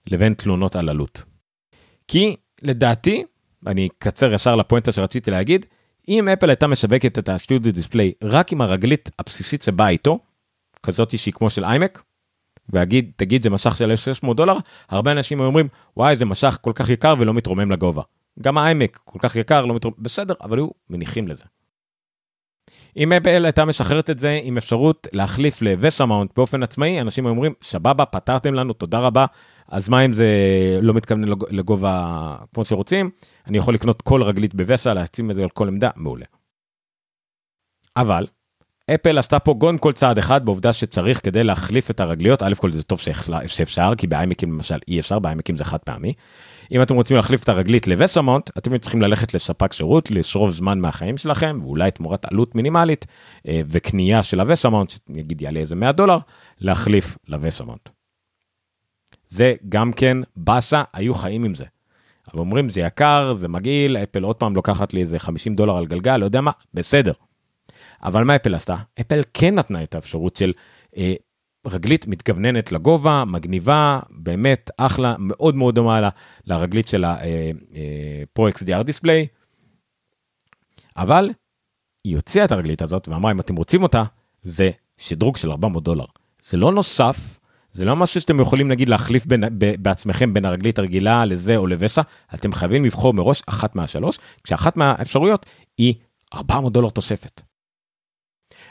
לבין תלונות על עלות. כי לדעתי, אני אקצר ישר לפואנטה שרציתי להגיד, אם אפל הייתה משווקת את הסטודיו דיספליי רק עם הרגלית הבסיסית שבאה איתו, כזאת שהיא כמו של iMac, ואגיד, תגיד זה מסך של 1,600 דולר, הרבה אנשים אומרים, וואי זה מסך כל כך יקר ולא מתרומם לגובה. גם ה iMac כל כך יקר, לא מתרומם, בסדר, אבל היו מניחים לזה. אם אפל הייתה משחררת את זה עם אפשרות להחליף ל VESA mount באופן עצמאי, אנשים אומרים, סבבה, פתרתם לנו, תודה רבה, אז מה אם זה לא מתכוונן לגובה כמו שרוצים, אני יכול לקנות כל רגלית ב VESA, להציב את זה על כל עמדה, מעולה. אבל, אפל עשתה פה גון כל צעד אחד בעובדה שצריך כדי להחליף את הרגליות, א' כל זה טוב שאפשר, כי באיימקים למשל אי אפשר, באיימקים זה חד פעמי. אם אתם רוצים להחליף את הרגלית לווסמונט, אתם צריכים ללכת לספק שירות, לשרוב זמן מהחיים שלכם, ואולי תמורת עלות מינימלית אה, וקנייה של הווסמונט, שנגיד יעלה איזה 100 דולר, להחליף לווסמונט. זה גם כן באסה, היו חיים עם זה. אבל אומרים זה יקר, זה מגעיל, אפל עוד פעם לוקחת לי איזה 50 דולר על גלגל, לא יודע מה, בסדר. אבל מה אפל עשתה? אפל כן נתנה את האפשרות של אה, רגלית מתכווננת לגובה, מגניבה, באמת אחלה, מאוד מאוד דומה לרגלית של ה-Pro XDR דיספליי. אבל היא הוציאה את הרגלית הזאת ואמרה אם אתם רוצים אותה, זה שדרוג של 400 דולר. זה לא נוסף, זה לא משהו שאתם יכולים נגיד להחליף בין, ב, בעצמכם בין הרגלית הרגילה לזה או לווסה, אתם חייבים לבחור מראש אחת מהשלוש, כשאחת מהאפשרויות היא 400 דולר תוספת.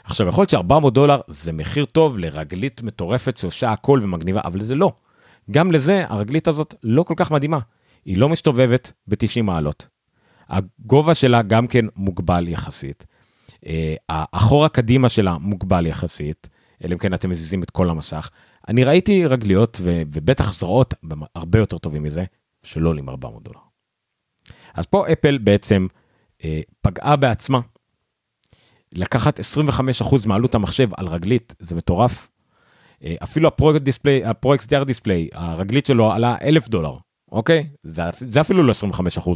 עכשיו יכול להיות ש-400 דולר זה מחיר טוב לרגלית מטורפת שעושה הכל ומגניבה, אבל זה לא. גם לזה הרגלית הזאת לא כל כך מדהימה. היא לא מסתובבת ב-90 מעלות. הגובה שלה גם כן מוגבל יחסית. אה, האחורה קדימה שלה מוגבל יחסית, אלא אם כן אתם מזיזים את כל המסך. אני ראיתי רגליות ו- ובטח זרועות הרבה יותר טובים מזה, שלא עולים 400 דולר. אז פה אפל בעצם אה, פגעה בעצמה לקחת 25% מעלות המחשב על רגלית זה מטורף. אה, אפילו הפרויקט דיספליי, הפרויקט XDR דיספליי, הרגלית שלו עלה 1,000 דולר, אוקיי? זה, זה אפילו לא 25%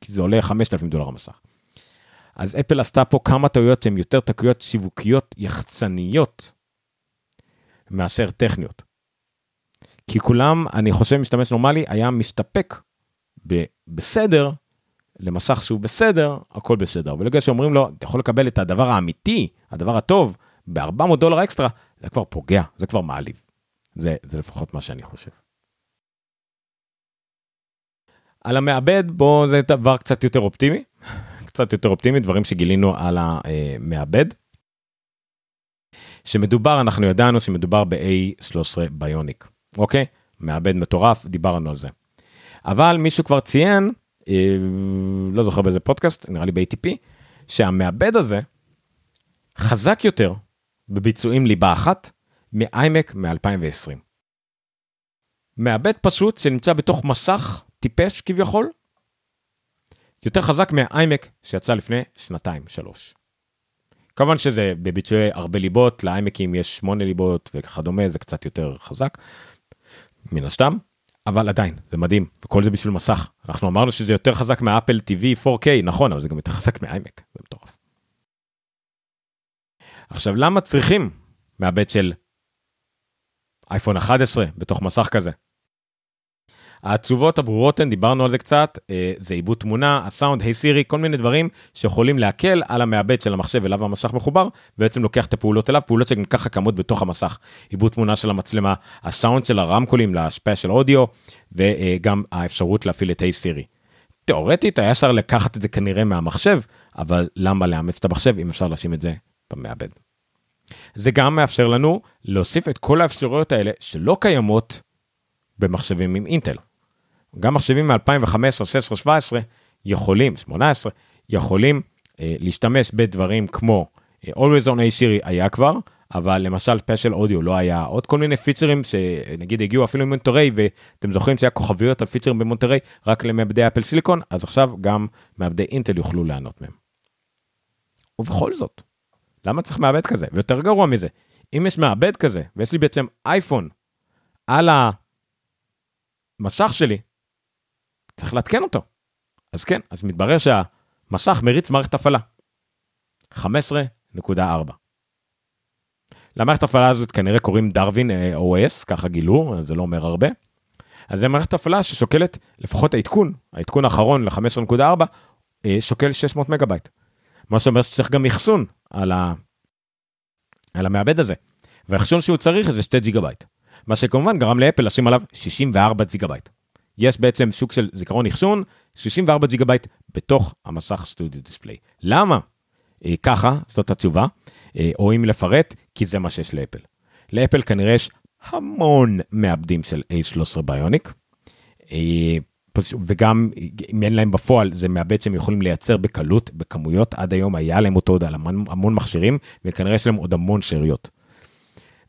כי זה עולה 5,000 דולר המסך. אז אפל עשתה פה כמה טעויות שהן יותר טעויות שיווקיות יחצניות מאשר טכניות. כי כולם, אני חושב, משתמש נורמלי היה מסתפק ב- בסדר למסך שהוא בסדר, הכל בסדר. ולגבי שאומרים לו, אתה יכול לקבל את הדבר האמיתי, הדבר הטוב, ב-400 דולר אקסטרה, זה כבר פוגע, זה כבר מעליב. זה, זה לפחות מה שאני חושב. על המעבד, בוא, זה דבר קצת יותר אופטימי, קצת יותר אופטימי, דברים שגילינו על המעבד. שמדובר, אנחנו ידענו שמדובר ב-A13 ביוניק, אוקיי? מעבד מטורף, דיברנו על זה. אבל מישהו כבר ציין לא זוכר באיזה פודקאסט, נראה לי ב-ATP, שהמעבד הזה חזק יותר בביצועים ליבה אחת מאיימק מ-2020. מעבד פשוט שנמצא בתוך מסך טיפש כביכול, יותר חזק מהאיימק שיצא לפני שנתיים, שלוש. כמובן שזה בביצועי הרבה ליבות, לאיימקים יש שמונה ליבות וכדומה, זה קצת יותר חזק, מן הסתם. אבל עדיין זה מדהים וכל זה בשביל מסך אנחנו אמרנו שזה יותר חזק מאפל TV 4K נכון אבל זה גם יותר חזק מאיימק זה מטורף. עכשיו למה צריכים מעבד של אייפון 11 בתוך מסך כזה התשובות הברורות הן, דיברנו על זה קצת, אה, זה עיבוד תמונה, הסאונד, היי סירי, כל מיני דברים שיכולים להקל על המעבד של המחשב אליו המסך מחובר, בעצם לוקח את הפעולות אליו, פעולות שגם ככה קמות בתוך המסך. עיבוד תמונה של המצלמה, הסאונד של הרמקולים להשפעה של אודיו, וגם האפשרות להפעיל את היי סירי. תאורטית היה אפשר לקחת את זה כנראה מהמחשב, אבל למה לאמץ את המחשב אם אפשר לשים את זה במעבד. זה גם מאפשר לנו להוסיף את כל האפשרויות האלה שלא קיימות במחשבים עם אינטל. גם מחשבים מ-2015, 16, 17 יכולים, 18, יכולים אה, להשתמש בדברים כמו אה, Always on Hey Siri היה כבר, אבל למשל פשל אודיו לא היה עוד כל מיני פיצ'רים שנגיד הגיעו אפילו מ Monterey ואתם זוכרים שהיה כוכביות על פיצ'רים ב Monterey רק למעבדי Apple Silicon אז עכשיו גם מעבדי אינטל יוכלו ליהנות מהם. ובכל זאת למה צריך מעבד כזה ויותר גרוע מזה אם יש מעבד כזה ויש לי בעצם אייפון על המסך שלי צריך לעדכן אותו. אז כן אז מתברר שהמסך מריץ מערכת הפעלה. 15.4 למערכת הפעלה הזאת כנראה קוראים Darwin אה, OS, ככה גילו, זה לא אומר הרבה. אז זה מערכת הפעלה ששוקלת, לפחות העדכון, העדכון האחרון ל-15.4, אה, שוקל 600 מגה בייט. מה שאומר שצריך גם אחסון על, ה... על המעבד הזה. והאחסון שהוא צריך זה 2 ג'יגה בייט. מה שכמובן גרם לאפל לשים עליו 64 ג'יגה בייט. יש בעצם סוג של זיכרון אחסון, 64 ג'יגה בייט בתוך המסך Studio Display. למה? אה, ככה, זאת התשובה, אה, או אם לפרט, כי זה מה שיש לאפל. לאפל כנראה יש המון מעבדים של A13 Bionic, אה, וגם אם אין להם בפועל זה מעבד שהם יכולים לייצר בקלות, בכמויות, עד היום היה להם אותו עוד על המון, המון מכשירים, וכנראה יש להם עוד המון שאריות.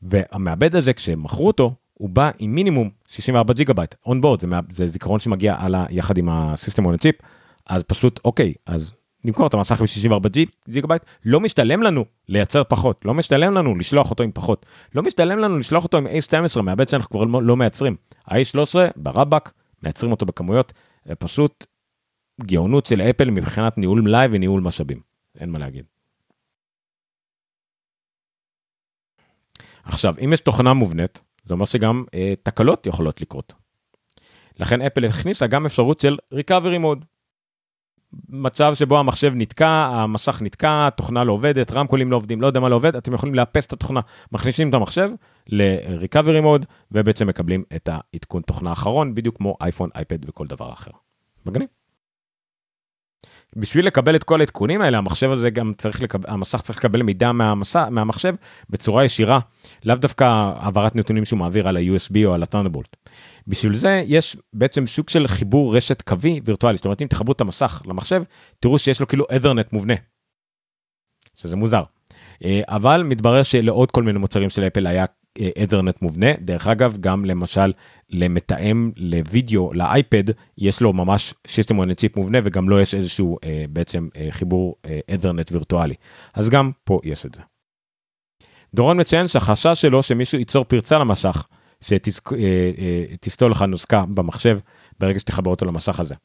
והמעבד הזה כשמכרו אותו, הוא בא עם מינימום 64 ג'יגה בייט, onboard, זה, זה זיכרון שמגיע הלאה יחד עם ה system on ה chip, אז פשוט אוקיי, אז נמכור את המסך ב-64 ג'יגה בייט, לא משתלם לנו לייצר פחות, לא משתלם לנו לשלוח אותו עם פחות, לא משתלם לנו לשלוח אותו עם A12, מעבד שאנחנו כבר לא, לא מייצרים. ה-A13 ברבאק, מייצרים אותו בכמויות, פשוט גאונות של אפל מבחינת ניהול מלאי וניהול משאבים, אין מה להגיד. עכשיו, אם יש תוכנה מובנית, זה אומר שגם אה, תקלות יכולות לקרות. לכן אפל הכניסה גם אפשרות של recovery mode. מצב שבו המחשב נתקע, המסך נתקע, התוכנה לא עובדת, רמקולים לא עובדים, לא יודע מה לא עובד, אתם יכולים לאפס את התוכנה, מכניסים את המחשב ל-recovery mode, ובעצם מקבלים את העדכון תוכנה האחרון, בדיוק כמו אייפון, אייפד וכל דבר אחר. מגניב. בשביל לקבל את כל העדכונים האלה, המחשב הזה גם צריך לקבל, המסך צריך לקבל מידע מהמסע, מהמחשב בצורה ישירה, לאו דווקא העברת נתונים שהוא מעביר על ה-USB או על ה-Thunderbolt. בשביל זה יש בעצם סוג של חיבור רשת קווי וירטואלי, זאת אומרת אם תחברו את המסך למחשב, תראו שיש לו כאילו ethernet מובנה. שזה מוזר. אה, אבל מתברר שלעוד כל מיני מוצרים של אפל היה ethernet מובנה, דרך אגב גם למשל למתאם לוידאו לאייפד יש לו ממש שיסטם on צ'יפ מובנה וגם לא יש איזשהו אה, בעצם אה, חיבור אה, ethernet וירטואלי, אז גם פה יש את זה. דורון מציין שהחשש שלו שמישהו ייצור פרצה למשך שתסתול לך נוסקה במחשב ברגע שתחבר אותו למסך הזה.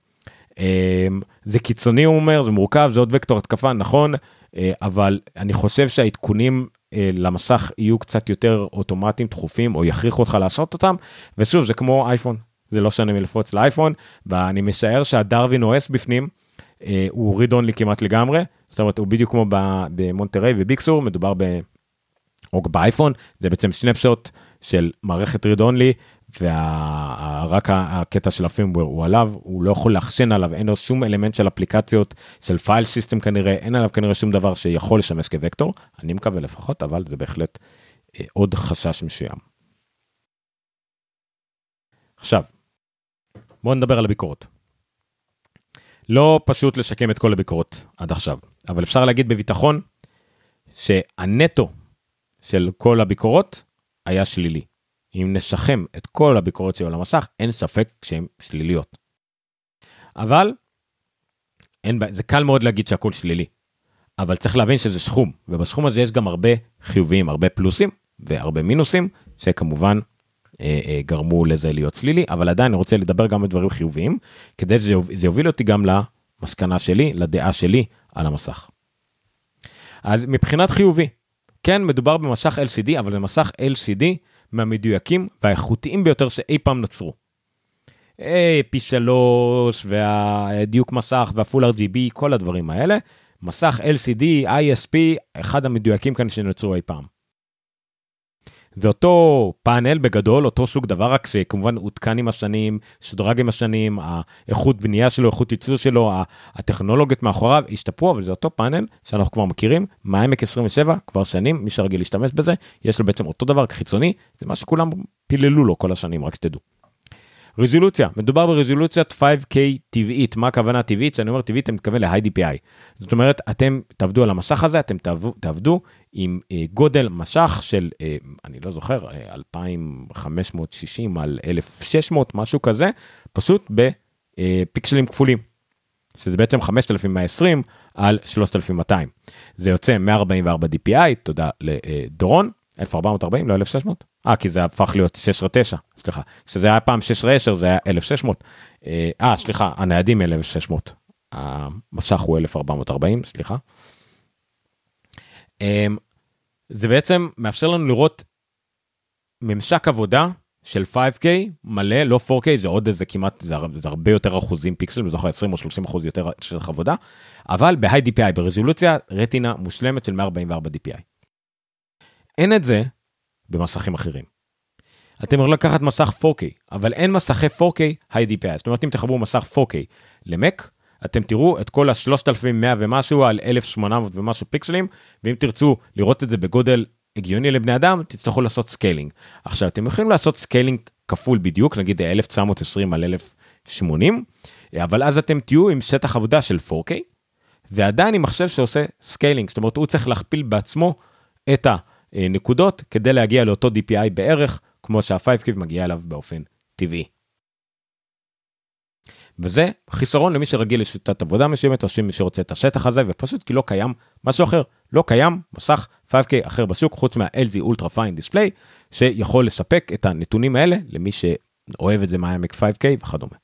זה קיצוני הוא אומר זה מורכב זה עוד וקטור התקפה נכון אבל אני חושב שהעדכונים אה, למסך יהיו קצת יותר אוטומטיים דחופים או יכריחו אותך לעשות אותם. ושוב זה כמו אייפון זה לא שונה מלפרוץ לאייפון ואני משער שה Darwin OS בפנים אה, הוא read only כמעט לגמרי. זאת אומרת הוא בדיוק כמו ב Monterey וב Big Sur מדובר ב... או באייפון זה בעצם snapshot של מערכת read only ורק הקטע של ה firmware הוא עליו, הוא לא יכול לאחסן עליו, אין לו שום אלמנט של אפליקציות, של file system כנראה, אין עליו כנראה שום דבר שיכול לשמש כווקטור, אני מקווה לפחות, אבל זה בהחלט אה, עוד חשש מסוים. עכשיו, בואו נדבר על הביקורות. לא פשוט לשקם את כל הביקורות עד עכשיו, אבל אפשר להגיד בביטחון שהנטו של כל הביקורות היה שלילי. אם נשחם את כל הביקורות שהיו על המסך, אין ספק שהן שליליות. אבל, אין, זה קל מאוד להגיד שהכל שלילי. אבל צריך להבין שזה סכום, ובסכום הזה יש גם הרבה חיוביים, הרבה פלוסים והרבה מינוסים, שכמובן אה, אה, גרמו לזה להיות שלילי, אבל עדיין אני רוצה לדבר גם על דברים חיוביים, כדי שזה יוביל אותי גם למסקנה שלי, לדעה שלי על המסך. אז מבחינת חיובי, כן מדובר במסך LCD, אבל זה מסך LCD מהמדויקים והאיכותיים ביותר שאי פעם נוצרו. פי שלוש והדיוק מסך והפול RGB כל הדברים האלה מסך LCD ISP אחד המדויקים כאן שנוצרו אי פעם. זה אותו פאנל בגדול, אותו סוג דבר, רק שכמובן עודכן עם השנים, שודרג עם השנים, האיכות בנייה שלו, איכות ייצור שלו, הטכנולוגיות מאחוריו השתפרו, אבל זה אותו פאנל שאנחנו כבר מכירים, מהעמק 27, כבר שנים, מי שרגיל להשתמש בזה, יש לו בעצם אותו דבר חיצוני, זה מה שכולם פיללו לו כל השנים, רק שתדעו. רזולוציה, מדובר ברזולוציית 5K טבעית, מה הכוונה טבעית? כשאני אומר טבעית אני מתכוון ל-high זאת אומרת, אתם תעבדו על המסך הזה, אתם תעבדו, עם אה, גודל משך של, אה, אני לא זוכר, אה, 2560 על 1600, משהו כזה, פשוט בפיקסלים כפולים. שזה בעצם 5120 על 3200. זה יוצא 144 DPI, תודה לדורון, 1440, לא 1600. אה, כי זה הפך להיות 6 9, סליחה. כשזה היה פעם 6 10 זה היה 1600. אה, אה, סליחה, הניידים 1600. המשך הוא 1440, סליחה. אמ, זה בעצם מאפשר לנו לראות ממשק עבודה של 5K מלא, לא 4K, זה עוד איזה כמעט, זה, הרבה יותר אחוזים פיקסלים, זה 20 או 30 אחוז יותר שטח עבודה, אבל ב-high DPI, ברזולוציה רטינה מושלמת של 144 DPI. אין את זה במסכים אחרים. אתם יכולים לקחת מסך 4K, אבל אין מסכי 4K high DPI. זאת אומרת, אם תחברו מסך 4K למק, אתם תראו את כל ה-3100 ומשהו על 1800 ומשהו פיקסלים, ואם תרצו לראות את זה בגודל הגיוני לבני אדם, תצטרכו לעשות scaling. עכשיו, אתם יכולים לעשות scaling כפול בדיוק, נגיד 1920 על 1080, אבל אז אתם תהיו עם שטח עבודה של 4K, ועדיין עם מחשב שעושה scaling, זאת אומרת, הוא צריך להכפיל בעצמו את ה... אה, נקודות כדי להגיע לאותו DPI בערך, כמו שה-5K מגיע אליו באופן טבעי. וזה חיסרון למי שרגיל לשיטת עבודה מסוימת, או שמי שרוצה את השטח הזה, ופשוט כי לא קיים משהו אחר. לא קיים מסך 5K אחר בשוק, חוץ מה-LG Ultra Fine Display, שיכול לספק את הנתונים האלה למי שאוהב את זה מה iMac 5K וכדומה.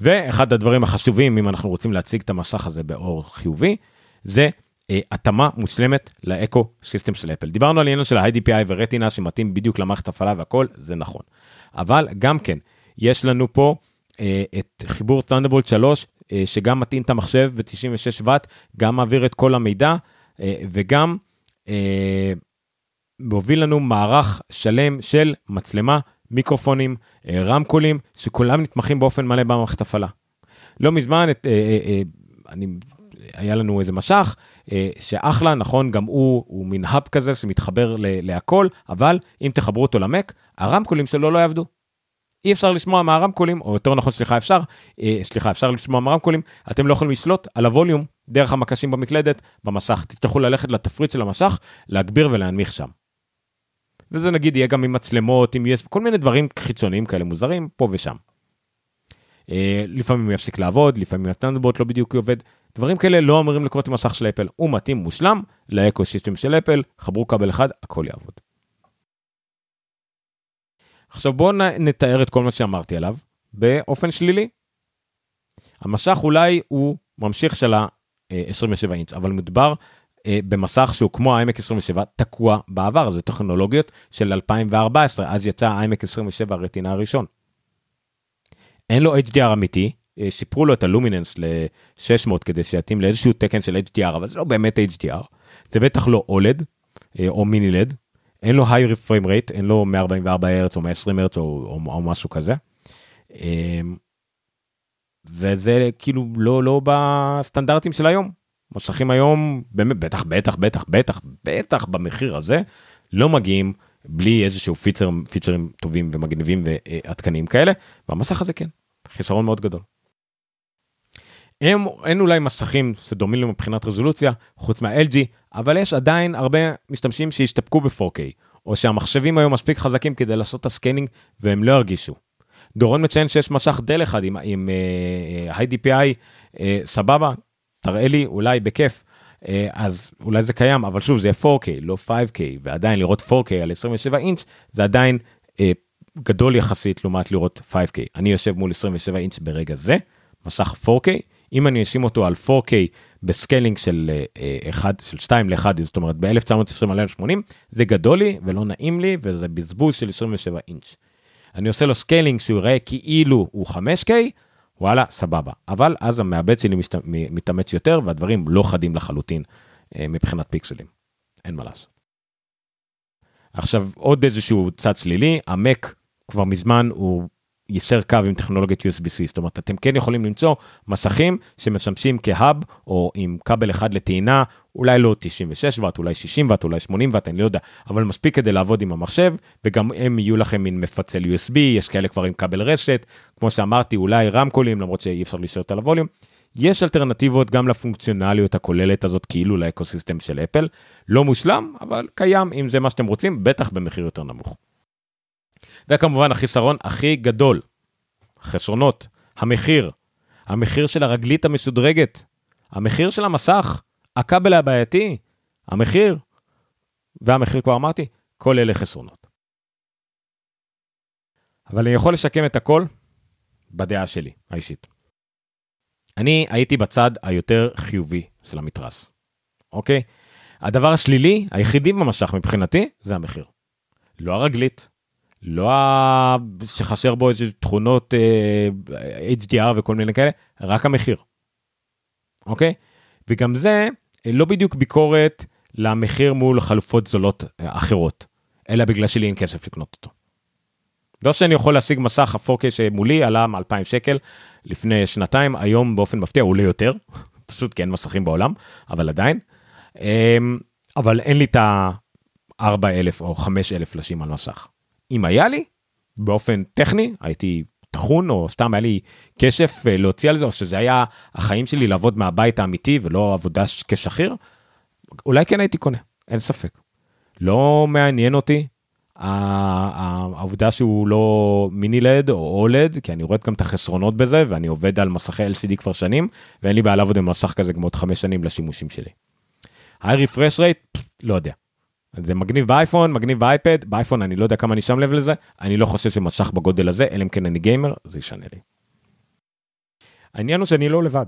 ואחד הדברים החשובים, אם אנחנו רוצים להציג את המסך הזה באור חיובי, זה התאמה מושלמת לאקו סיסטם של אפל. דיברנו על עניין של ה-IDPI ורטינה שמתאים בדיוק למערכת הפעלה והכל, זה נכון. אבל גם כן, יש לנו פה אה, את חיבור Thunderbolt 3, אה, שגם מתאים את המחשב ב-96 ואט, גם מעביר את כל המידע, אה, וגם אה, מוביל לנו מערך שלם של מצלמה, מיקרופונים, אה, רמקולים, שכולם נתמכים באופן מלא במערכת הפעלה. לא מזמן, את, אה, אה, אה, אני היה לנו איזה משך, אה, שאחלה, נכון, גם הוא, הוא מין האב כזה שמתחבר להכל, אבל אם תחברו אותו למק, הרמקולים שלו לא יעבדו. אי אפשר לשמוע מהרמקולים, או יותר נכון, סליחה, אפשר, אה, סליחה, אפשר לשמוע מהרמקולים, אתם לא יכולים לשלוט על הווליום דרך המקשים במקלדת במסך. תצטרכו ללכת לתפריט של המשך, להגביר ולהנמיך שם. וזה נגיד יהיה גם עם מצלמות, עם יש כל מיני דברים חיצוניים כאלה מוזרים, פה ושם. אה, לפעמים הוא יפסיק לעבוד, לפעמים הסטנדבוט לא בדיוק עובד, דברים כאלה לא אמורים לקרות עם מסך של אפל, הוא מתאים מושלם לאקו שיסטם של אפל, חברו כבל אחד, הכל יעבוד. עכשיו בואו נתאר את כל מה שאמרתי עליו באופן שלילי. המשך אולי הוא ממשיך של ה-27 אינץ', אבל מדובר אה, במסך שהוא כמו העמק 27 תקוע בעבר, זה טכנולוגיות של 2014, אז יצא העמק 27 הרטינה הראשון. אין לו HDR אמיתי, שיפרו לו את הלומיננס ל-600 כדי שיתאים לאיזשהו תקן של HDR, אבל זה לא באמת HDR, זה בטח לא OLED אה, או מיני לד, אין לו high frame rate, אין לו 144 הרץ או 120 הרץ או, או, או משהו כזה. אה, וזה כאילו לא לא בסטנדרטים של היום. מסכים היום באמת בטח בטח בטח בטח בטח במחיר הזה לא מגיעים בלי איזשהו פיצ'ר פיצ'רים טובים ומגניבים ועדכניים כאלה והמסך הזה כן חיסרון מאוד גדול. הם, אין אולי מסכים שדומים לו מבחינת רזולוציה, חוץ מה-LG, אבל יש עדיין הרבה משתמשים שהשתפקו ב-4K, או שהמחשבים היו מספיק חזקים כדי לעשות את ה scaling והם לא הרגישו. דורון מציין שיש מסך Dell אחד עם, עם אה, high DPI, אה, סבבה, תראה לי, אולי בכיף. אה, אז אולי זה קיים, אבל שוב, זה יהיה 4K, לא 5K, ועדיין לראות 4K על 27 אינץ', זה עדיין אה, גדול יחסית לעומת לראות 5K. אני יושב מול 27 אינץ' ברגע זה, מסך 4K, אם אני אשים אותו על 4K ב scaling של 1, אה, של 2 ל-1, זאת אומרת ב-1920 על 1080, זה גדול לי ולא נעים לי וזה בזבוז של 27 אינץ'. אני עושה לו scaling שהוא יראה כאילו הוא 5K, וואלה, סבבה. אבל אז המעבד שלי משת... מתאמץ יותר והדברים לא חדים לחלוטין אה, מבחינת פיקסלים. אין מה לעשות. עכשיו עוד איזשהו צד שלילי, המק כבר מזמן הוא יישר קו עם טכנולוגיית USB-C, זאת אומרת אתם כן יכולים למצוא מסכים שמשמשים כ hub או עם כבל אחד לטעינה, אולי לא 96 ואט, אולי 60 ואט, אולי 80 ואט, אני לא יודע, אבל מספיק כדי לעבוד עם המחשב, וגם הם יהיו לכם מין מפצל USB, יש כאלה כבר עם כבל רשת, כמו שאמרתי, אולי רמקולים, למרות שאי אפשר לשאול על הווליום. יש אלטרנטיבות גם לפונקציונליות הכוללת הזאת כאילו לאקוסיסטם של אפל, לא מושלם, אבל קיים אם זה מה שאתם רוצים, בטח במחיר יותר נמוך. וכמובן החיסרון הכי גדול, חסרונות, המחיר, המחיר של הרגלית המשודרגת, המחיר של המסך, הכבל הבעייתי, המחיר, והמחיר כבר אמרתי, כל אלה חסרונות. אבל אני יכול לשקם את הכל בדעה שלי, האישית. אני הייתי בצד היותר חיובי של המתרס, אוקיי? הדבר השלילי, היחידי במשך מבחינתי, זה המחיר. לא הרגלית, לא. שחסר בו איזה תכונות אה, HDR וכל מיני כאלה, רק המחיר. אוקיי? וגם זה אה, לא בדיוק ביקורת למחיר מול חלופות זולות אה, אחרות, אלא בגלל שלי אין כסף לקנות אותו. לא שאני יכול להשיג מסך ה-4K שמולי עלה מ-2,000 שקל לפני שנתיים, היום באופן מפתיע עולה יותר, פשוט כי אין מסכים בעולם, אבל עדיין. אמ, אבל אין לי את ה-4,000 או 5,000 פלשים על מסך. אם היה לי, באופן טכני, הייתי טחון, או סתם היה לי כשף אה, להוציא על זה, או שזה היה החיים שלי לעבוד מהבית האמיתי ולא עבודה כשכיר, אולי כן הייתי קונה, אין ספק. לא מעניין אותי העובדה שהוא לא מיני לד או אולד, כי אני רואה גם את החסרונות בזה, ואני עובד על מסכי LCD כבר שנים, ואין לי בעיה לעבוד עם מסך כזה כמו עוד חמש שנים לשימושים שלי. היי רפרש רייט, לא יודע. זה מגניב באייפון, מגניב באייפד, באייפון אני לא יודע כמה אני שם לב לזה, אני לא חושב שמשך בגודל הזה, אלא אם כן אני גיימר, זה ישנה לי. העניין הוא שאני לא לבד.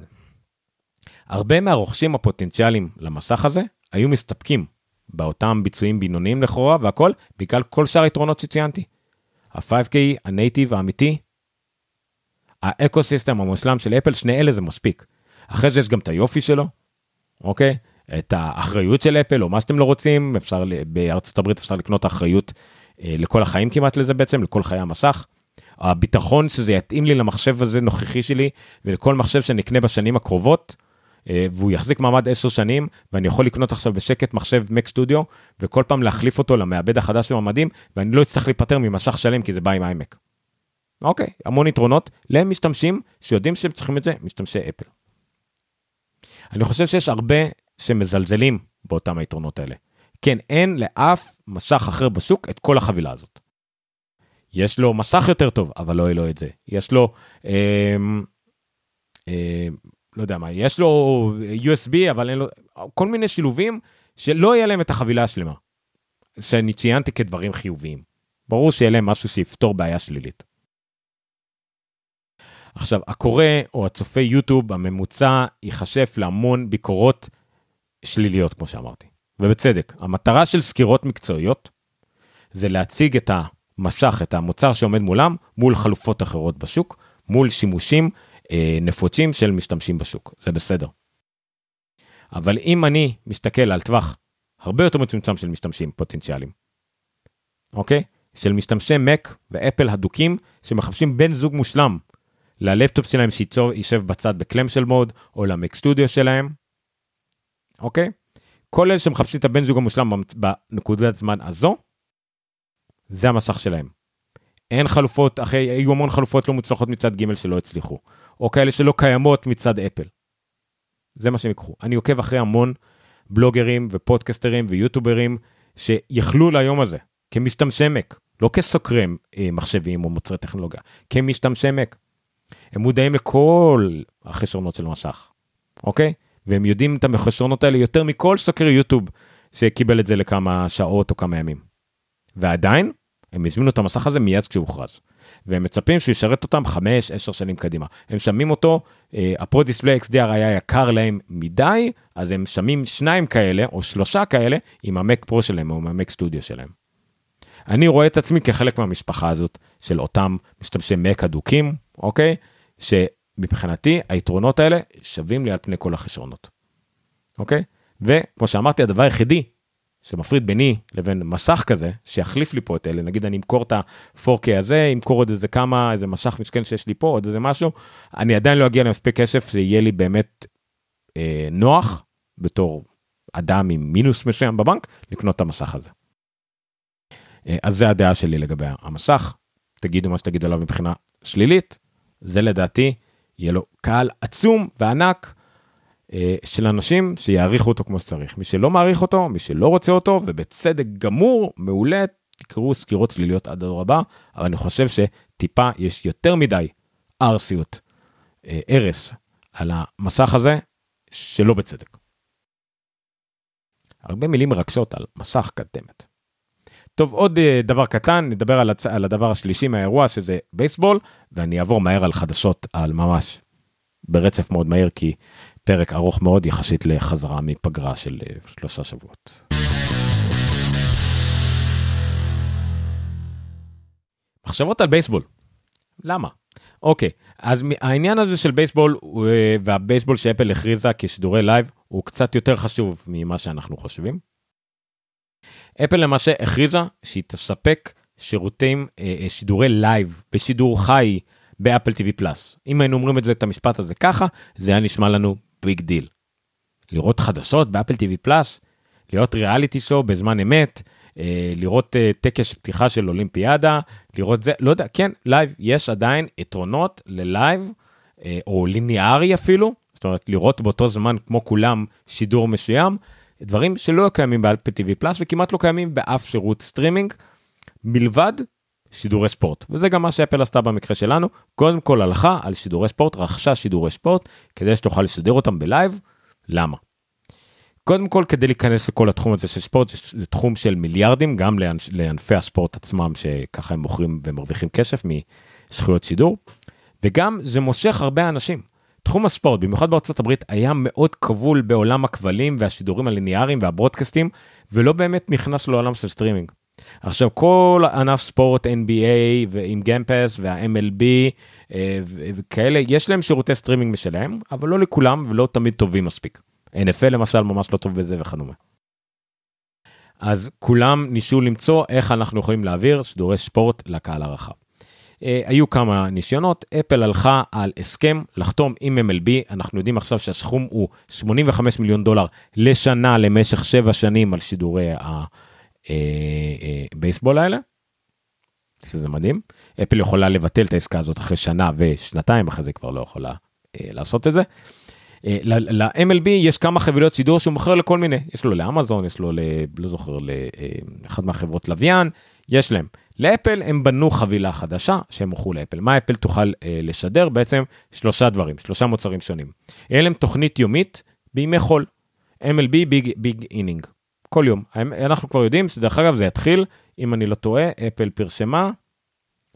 הרבה מהרוכשים הפוטנציאליים למסך הזה היו מסתפקים באותם ביצועים בינוניים לכאורה והכל, בגלל כל שאר היתרונות שציינתי. ה-5K הנייטיב האמיתי, האקו סיסטם המושלם של אפל, שני אלה זה מספיק. אחרי זה יש גם את היופי שלו, אוקיי? את האחריות של אפל או מה שאתם לא רוצים, אפשר, בארצות הברית אפשר לקנות אחריות אה, לכל החיים כמעט לזה בעצם, לכל חיי המסך. הביטחון שזה יתאים לי למחשב הזה נוכחי שלי ולכל מחשב שנקנה בשנים הקרובות, אה, והוא יחזיק מעמד 10 שנים, ואני יכול לקנות עכשיו בשקט מחשב Mac Studio, וכל פעם להחליף אותו למעבד החדש של המדהים, ואני לא אצטרך להיפטר ממשך שלם כי זה בא עם איימק. אוקיי, המון יתרונות למשתמשים שיודעים שהם צריכים את זה, משתמשי אפל. אני חושב שיש הרבה שמזלזלים באותם היתרונות האלה. כן, אין לאף משך אחר בשוק את כל החבילה הזאת. יש לו מסך יותר טוב, אבל לא יהיה לו את זה. יש לו, אה, אה, לא יודע מה, יש לו USB, אבל אין לו, כל מיני שילובים שלא יהיה להם את החבילה השלמה. שאני ציינתי כדברים חיוביים. ברור שיהיה להם משהו שיפתור בעיה שלילית. עכשיו, הקורא או הצופה יוטיוב הממוצע ייחשף להמון ביקורות שליליות, כמו שאמרתי. ובצדק, המטרה של סקירות מקצועיות זה להציג את המשך, את המוצר שעומד מולם, מול חלופות אחרות בשוק, מול שימושים אה, נפוצים של משתמשים בשוק, זה בסדר. אבל אם אני מסתכל על טווח הרבה יותר מצומצם של משתמשים פוטנציאליים, אוקיי? של משתמשי Mac ואפל הדוקים שמחפשים בן זוג מושלם ללפטופ שלהם שישב בצד בקלם של מוד או למק סטודיו שלהם, אוקיי? כל אלה שמחפשים את הבן זוג המושלם בנקודת זמן הזו, זה המסך שלהם. אין חלופות, אחרי, היו המון חלופות לא מוצלחות מצד ג' שלא הצליחו, או כאלה שלא קיימות מצד אפל. זה מה שהם יקחו. אני עוקב אחרי המון בלוגרים ופודקסטרים ויוטוברים שיכלו ליום הזה, כמשתמשי מק, לא כסוקרי אה, מחשבים או מוצרי טכנולוגיה, כמשתמשי מק. הם מודעים לכל החסרונות של מסך, אוקיי? והם יודעים את החסרונות האלה יותר מכל סוקר יוטיוב שקיבל את זה לכמה שעות או כמה ימים. ועדיין, הם הזמינו את המסך הזה מיד כשהוא הוכרז. והם מצפים שהוא ישרת אותם 5-10 שנים קדימה. הם שמים אותו, הפרו דיספלי XDR היה יקר להם מדי, אז הם שמים שניים כאלה או שלושה כאלה עם המק פרו שלהם או עם המק סטודיו שלהם. אני רואה את עצמי כחלק מהמשפחה הזאת של אותם משתמשי מק אדוקים, אוקיי? שמבחינתי היתרונות האלה שווים לי על פני כל החשרונות. אוקיי? וכמו שאמרתי, הדבר היחידי שמפריד ביני לבין מסך כזה, שיחליף לי פה את אלה, נגיד אני אמכור את ה-4K הזה, אמכור עוד איזה כמה, איזה מסך משכן שיש לי פה, עוד איזה משהו, אני עדיין לא אגיע למספיק כסף שיהיה לי באמת אה, נוח, בתור אדם עם מינוס מסוים בבנק, לקנות את המסך הזה. אה, אז זה הדעה שלי לגבי המסך, תגידו מה שתגידו עליו מבחינה שלילית, זה לדעתי, יהיה לו קהל עצום וענק. אה, של אנשים שיעריכו אותו כמו שצריך. מי שלא מעריך אותו, מי שלא רוצה אותו, ובצדק גמור, מעולה, תקראו סקירות שליליות עד הדור הבא, אבל אני חושב שטיפה יש יותר מדי ארסיות, אה, ארס, על המסך הזה, שלא בצדק. הרבה מילים מרגשות על מסך קדמת. טוב, עוד אה, דבר קטן, נדבר על, הצ... על הדבר השלישי מהאירוע, שזה בייסבול, ואני אעבור מהר על חדשות, על ממש ברצף מאוד מהיר, כי פרק ארוך מאוד יחסית לחזרה מפגרה של אה, שלושה שבועות. מחשבות על בייסבול. למה? אוקיי, אז העניין הזה של בייסבול אה, והבייסבול שאפל הכריזה כשידורי live הוא קצת יותר חשוב ממה שאנחנו חושבים. אפל למעשה הכריזה שהיא תספק שירותים, אה, שידורי live בשידור חי ב Apple TV Plus. אם היינו אומרים את זה, את המשפט הזה ככה, זה היה נשמע לנו big deal. לראות חדשות ב Apple TV Plus, להיות reality show בזמן אמת, אה, לראות אה, טקס פתיחה של אולימפיאדה, לראות זה, לא יודע, כן, live, יש עדיין יתרונות ל live, אה, או ליניארי אפילו, זאת אומרת, לראות באותו זמן כמו כולם שידור מסוים, דברים שלא קיימים ב Apple TV Plus וכמעט לא קיימים באף שירות סטרימינג, מלבד שידורי ספורט וזה גם מה שאפל עשתה במקרה שלנו קודם כל הלכה על שידורי ספורט רכשה שידורי ספורט כדי שתוכל לשדר אותם ב live למה. קודם כל כדי להיכנס לכל התחום הזה של ספורט זה תחום של מיליארדים גם לענפי הספורט עצמם שככה הם מוכרים ומרוויחים כסף מזכויות שידור וגם זה מושך הרבה אנשים. תחום הספורט במיוחד בארצות הברית היה מאוד כבול בעולם הכבלים והשידורים הליניאריים וה broadcast ים ולא באמת נכנס לעולם של סטרימינג. עכשיו כל ענף ספורט NBA ועם Game Pass וה-MLB אה, וכאלה יש להם שירותי סטרימינג משלהם אבל לא לכולם ולא תמיד טובים מספיק. NFL למשל ממש לא טוב בזה וכדומה. אז כולם ניסו למצוא איך אנחנו יכולים להעביר שידורי ספורט לקהל הרחב. אה, היו כמה ניסיונות, אפל הלכה על הסכם לחתום עם MLB, אנחנו יודעים עכשיו שהסכום הוא 85 מיליון דולר לשנה למשך 7 שנים על שידורי ה... אה, אה, האלה. שזה מדהים. אפל יכולה לבטל את העסקה הזאת אחרי שנה ושנתיים אחרי זה כבר לא יכולה אה, לעשות את זה. ל-MLB יש כמה חבילות שידור שהוא מוכר לכל מיני יש לו לאמזון יש לו ל... לא זוכר לאחד מהחברות לוויין יש להם. לאפל הם בנו חבילה חדשה שהם מוכרו לאפל מה אפל תוכל לשדר בעצם שלושה דברים שלושה מוצרים שונים. יהיה להם תוכנית יומית בימי חול. MLB Big Big Inning כל יום. אנחנו כבר יודעים שדרך אגב זה יתחיל, אם אני לא טועה, אפל פרסמה,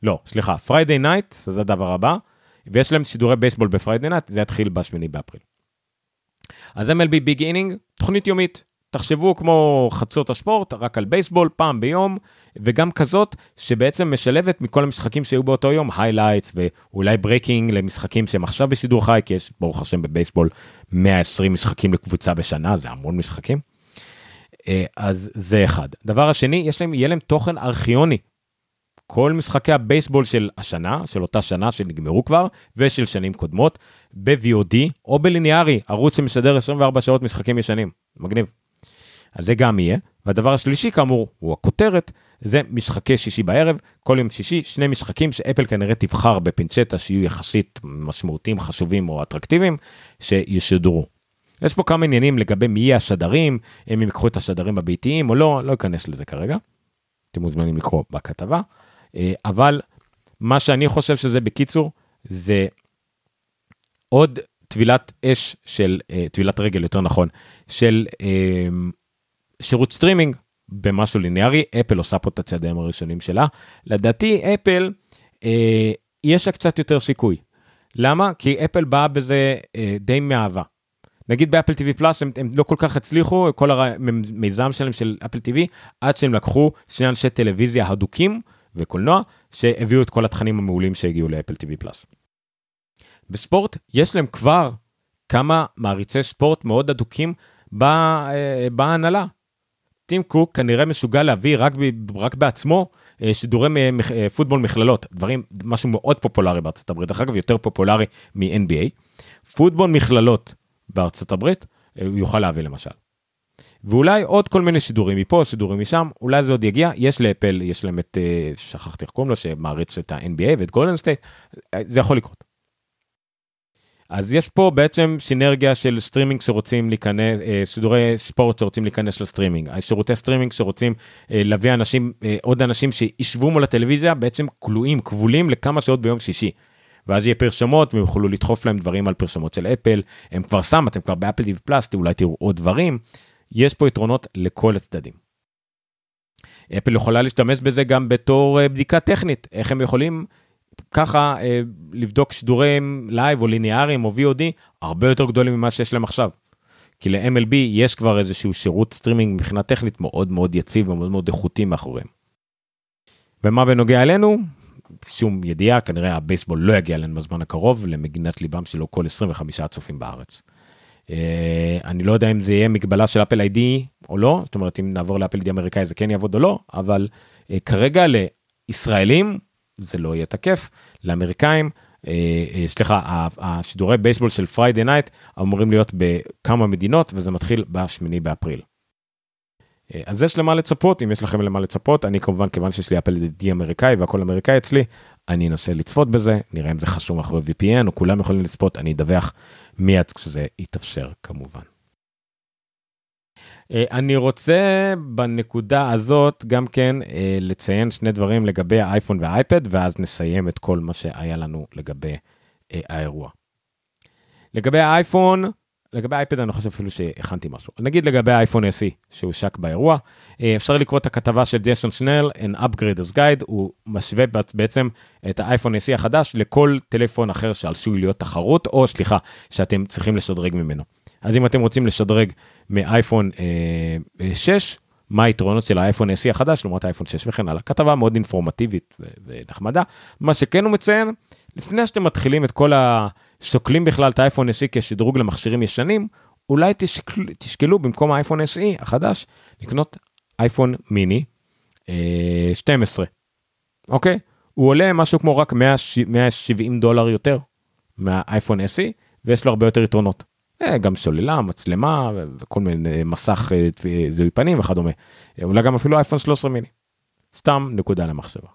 לא, סליחה, Friday Night, זה הדבר הבא, ויש להם שידורי בייסבול ב Friday Night, זה יתחיל ב-8 באפריל. אז MLB Big Inning, תוכנית יומית. תחשבו כמו חצות הספורט, רק על בייסבול, פעם ביום, וגם כזאת שבעצם משלבת מכל המשחקים שהיו באותו יום, highlights ואולי breaking למשחקים שהם עכשיו בשידור חי, כי יש ברוך השם בבייסבול 120 משחקים לקבוצה בשנה, זה המון משחקים. אה, אז זה אחד. דבר השני, יש להם, יהיה להם תוכן ארכיוני. כל משחקי הבייסבול של השנה, של אותה שנה שנגמרו כבר, ושל שנים קודמות, ב-VOD או בליניארי, ערוץ שמשדר 24 שעות משחקים ישנים. מגניב. אז זה גם יהיה. והדבר השלישי כאמור, הוא הכותרת, זה משחקי שישי בערב, כל יום שישי, שני משחקים שאפל כנראה תבחר בפינצטה שיהיו יחסית משמעותיים, חשובים או אטרקטיביים, שישודרו. יש פה כמה עניינים לגבי מי יהיה השדרים, אם הם ייקחו את השדרים הביתיים או לא, לא אכנס לזה כרגע. אתם מוזמנים לקרוא בכתבה. אה, אבל מה שאני חושב שזה בקיצור, זה עוד טבילת אש של, אה, טבילת רגל יותר נכון, של אה, שירות סטרימינג במשהו ליניארי, אפל עושה פה את הצעדים הראשונים שלה. לדעתי אפל, יש לה קצת יותר סיכוי. למה? כי אפל באה בזה די מאהבה. נגיד באפל TV פלאס הם, הם לא כל כך הצליחו כל המיזם שלהם של אפל TV עד שהם לקחו שני אנשי טלוויזיה הדוקים וקולנוע שהביאו את כל התכנים המעולים שהגיעו לאפל TV פלאס. בספורט יש להם כבר כמה מעריצי ספורט מאוד אדוקים אה, בהנהלה. טים קוק כנראה משוגע להביא רק, ב, רק בעצמו אה, שידורי אה, פוטבול מכללות, דברים, משהו מאוד פופולרי בארצות הברית, דרך אגב יותר פופולרי מ-NBA. פוטבול מכללות בארצות הברית, אה, הוא יוכל להביא למשל. ואולי עוד כל מיני שידורים מפה, שידורים משם, אולי זה עוד יגיע, יש לאפל, יש להם את, שכחתי איך קוראים לו, שמעריץ את ה-NBA ואת גולדן סטייט, זה יכול לקרות. אז יש פה בעצם סינרגיה של סטרימינג שרוצים להיכנס, אה, שידורי ספורט שרוצים להיכנס לסטרימינג, שירותי סטרימינג שרוצים אה, להביא אנשים, אה, עוד אנשים שישבו מול הטלוויזיה בעצם כלואים, כבולים לכמה שעות ביום שישי. ואז יהיה פרסומות והם יוכלו לדחוף להם דברים על פרסומות של אפל, הם כבר שם, אתם כבר ב-Apple TV Plus, אולי תראו עוד דברים, יש פה יתרונות לכל הצדדים. אפל יכולה להשתמש בזה גם בתור בדיקה טכנית, איך הם יכולים ככה אה, לבדוק שידורים לייב או ליניאריים או VOD הרבה יותר גדולים ממה שיש להם עכשיו. כי ל-MLB יש כבר איזשהו שירות סטרימינג מבחינה טכנית מאוד מאוד יציב ומאוד מאוד איכותי מאחוריהם. ומה בנוגע אלינו? שום ידיעה, כנראה הבייסבול לא יגיע אלינו בזמן הקרוב למגינת ליבם שלו כל 25 הצופים בארץ. אה, אני לא יודע אם זה יהיה מגבלה של Apple ID או לא, זאת אומרת אם נעבור ל-Apple ID אמריקאי זה כן יעבוד או לא, אבל אה, כרגע לישראלים זה לא יהיה תקף. לאמריקאים, אה, אה, סליחה, השידורי בייסבול של Friday Night אמורים להיות בכמה מדינות וזה מתחיל בשמיני באפריל. אה, אז יש למה לצפות, אם יש לכם למה לצפות, אני כמובן, כיוון שיש לי Apple ID אמריקאי והכל אמריקאי אצלי, אני אנסה לצפות בזה, נראה אם זה חסום מאחורי VPN או כולם יכולים לצפות, אני אדווח מיד כשזה יתאפשר כמובן. אה, אני רוצה בנקודה הזאת גם כן אה, לציין שני דברים לגבי האייפון והאייפד ואז נסיים את כל מה שהיה לנו לגבי אה, האירוע. לגבי האייפון, לגבי האייפד אני חושב אפילו שהכנתי משהו. נגיד לגבי האייפון SE שהושק באירוע, אפשר לקרוא את הכתבה של ג'ייסון שנל, an upgraders guide, הוא משווה בעצם את האייפון SE החדש לכל טלפון אחר שעשוי להיות תחרות, או סליחה, שאתם צריכים לשדרג ממנו. אז אם אתם רוצים לשדרג מאייפון אה, 6, אה, מה היתרונות של האייפון SE החדש לעומת האייפון 6 וכן הלאה. כתבה מאוד אינפורמטיבית ונחמדה. מה שכן הוא מציין, לפני שאתם מתחילים את כל השוקלים בכלל את האייפון SE כשדרוג למכשירים ישנים, אולי תשקל, תשקלו במקום האייפון SE החדש לקנות אייפון מיני אה, 12. אוקיי? הוא עולה משהו כמו רק 170 דולר יותר מהאייפון SE ויש לו הרבה יותר יתרונות. אה, גם סוללה, מצלמה וכל מיני מסך אה, זיהוי פנים וכדומה. אולי גם אפילו אייפון 13 מיני. סתם נקודה למחשבה.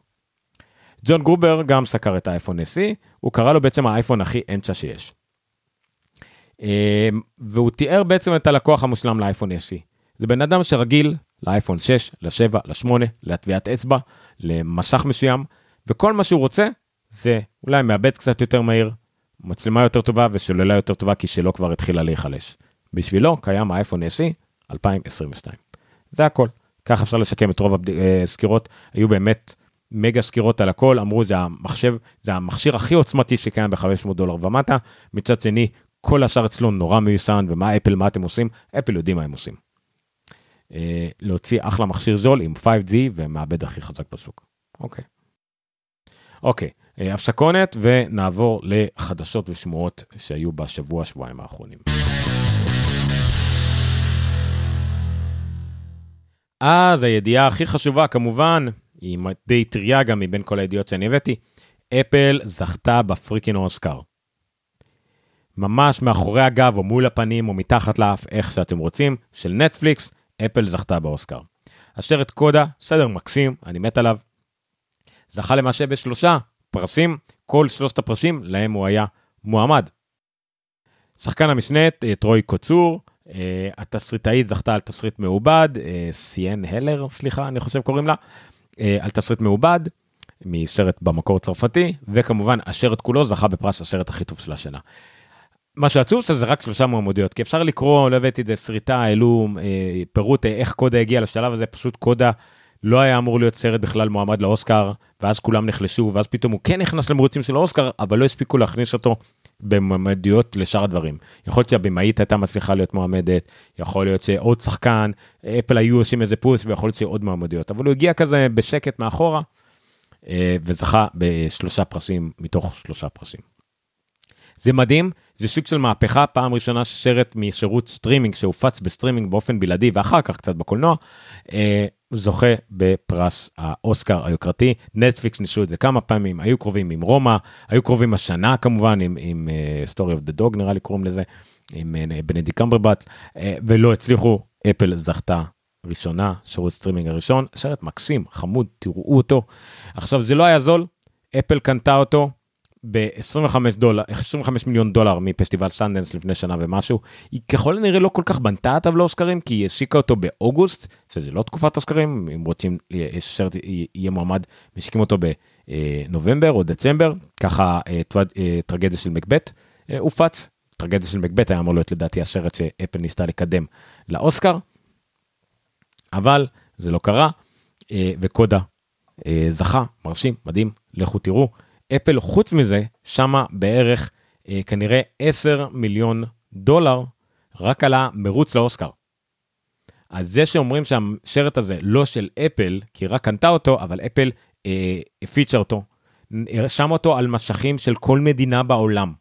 ג'ון גרובר גם סקר את האייפון SE, הוא קרא לו בעצם האייפון הכי אמצע שיש. אה, והוא תיאר בעצם את הלקוח המושלם לאייפון SE. זה בן אדם שרגיל לאייפון 6, ל-7, ל-8, לטביעת אצבע, למסך מסוים, וכל מה שהוא רוצה זה אולי מעבד קצת יותר מהיר, מצלמה יותר טובה ושוללה יותר טובה כי שלו כבר התחילה להיחלש. בשבילו קיים האייפון SE 2022. זה הכל. ככה אפשר לשקם את רוב הסקירות, היו באמת מגה סקירות על הכל, אמרו זה המחשב, זה המכשיר הכי עוצמתי שקיים ב-500 דולר ומטה, מצד שני כל השאר אצלו נורא מיוסן ומה אפל מה אתם עושים, אפל יודעים מה הם עושים. אה, להוציא אחלה מכשיר זול עם 5G ומעבד הכי חזק בשוק. אוקיי. אוקיי, אה, הפסקונת ונעבור לחדשות ושמועות שהיו בשבוע שבועיים האחרונים. אז הידיעה הכי חשובה כמובן, היא די טריה גם מבין כל הידיעות שאני הבאתי, אפל זכתה בפריקין אוסקר. ממש מאחורי הגב או מול הפנים או מתחת לאף, איך שאתם רוצים, של נטפליקס, אפל זכתה באוסקר. השרת קודה, סדר מקסים, אני מת עליו. זכה למעשה בשלושה פרסים, כל שלושת הפרסים להם הוא היה מועמד. שחקן המשנה, אה, טרוי קוצור, אה, התסריטאית זכתה על תסריט מעובד, אה, סיין הלר, סליחה, אני חושב קוראים לה, על תסריט מעובד, מסרט במקור צרפתי, וכמובן השרט כולו זכה בפרס השרט הכי טוב של השנה. מה שעצוב זה רק שלושה מועמדויות, כי אפשר לקרוא, לא הבאתי את זה, שריטה, העלו פירוט איך קודה הגיע לשלב הזה, פשוט קודה לא היה אמור להיות סרט בכלל מועמד לאוסקר, ואז כולם נחלשו, ואז פתאום הוא כן נכנס למרוצים של האוסקר, אבל לא הספיקו להכניס אותו במועמדויות לשאר הדברים. יכול להיות שהבמאית הייתה מצליחה להיות מועמדת, יכול להיות שעוד שחקן, אפל היו עושים איזה push, ויכול להיות שעוד מועמדויות, אבל הוא הגיע כזה בשקט מאחורה, אה, וזכה בשלושה פרסים מתוך שלושה פרסים. זה מדהים, זה סוג של מהפכה, פעם ראשונה שסרט משירות סטרימינג שהופץ בסטרימינג באופן בלעדי ואחר כך קצת בקולנוע, אה, זוכה בפרס האוסקר היוקרתי. נטפליקס ניסו את זה כמה פעמים, היו קרובים עם רומא, היו קרובים השנה כמובן עם, עם אה, Story of the Dog נראה לי קוראים לזה, עם אה, בנדיקט קמברבאץ', אה, ולא הצליחו, אפל זכתה ראשונה, שירות סטרימינג הראשון, סרט מקסים, חמוד, תראו אותו. עכשיו זה לא היה זול, אפל קנתה אותו ב-25 דולר, 25 מיליון דולר מפסטיבל סנדנס לפני שנה ומשהו. היא ככל הנראה לא כל כך בנתה עליו לאוסקרים, כי היא השיקה אותו באוגוסט, שזה לא תקופת אוסקרים, אם רוצים שסרט יהיה מועמד, משיקים אותו בנובמבר או דצמבר, ככה אה, אה, טרגדיה של מקבט אה, הופץ. טרגדיה של מקבט היה אמור להיות לדעתי הסרט שאפל ניסתה לקדם לאוסקר, אבל זה לא קרה, וקודה זכה, מרשים, מדהים, לכו תראו. אפל חוץ מזה שמה בערך אה, כנראה 10 מיליון דולר רק על המרוץ לאוסקר. אז זה שאומרים שהשרט הזה לא של אפל, כי רק קנתה אותו, אבל אפל אה, הפיצ'ה אותו, שם אותו על משכים של כל מדינה בעולם.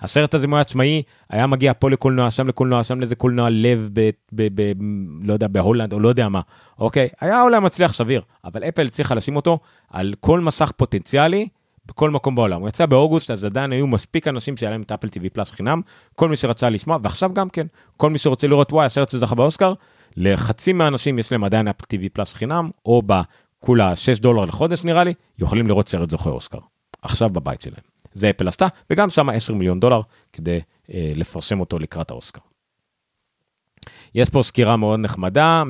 הסרט הזה, אם הוא היה עצמאי, היה מגיע פה לקולנוע, שם לקולנוע, שם לאיזה קולנוע לב, ב, ב, ב, לא יודע, בהולנד, או לא יודע מה, אוקיי? היה אולי מצליח סביר, אבל אפל הצליחה לשים אותו על כל מסך פוטנציאלי, בכל מקום בעולם. הוא יצא באוגוסט, אז עדיין היו מספיק אנשים שהיה להם את אפל TV פלאס חינם, כל מי שרצה לשמוע, ועכשיו גם כן, כל מי שרוצה לראות וואי, הסרט שזכה באוסקר, לחצי מהאנשים יש להם עדיין Apple TV Plus חינם, או בכולה 6 דולר לחודש נראה לי, יכולים לראות סרט זוכה אוסקר. עכשיו בבית שלהם. זה אפל עשתה, וגם שם 10 מיליון דולר כדי אה, לפרסם אותו לקראת האוסקר. יש פה סקירה מאוד נחמדה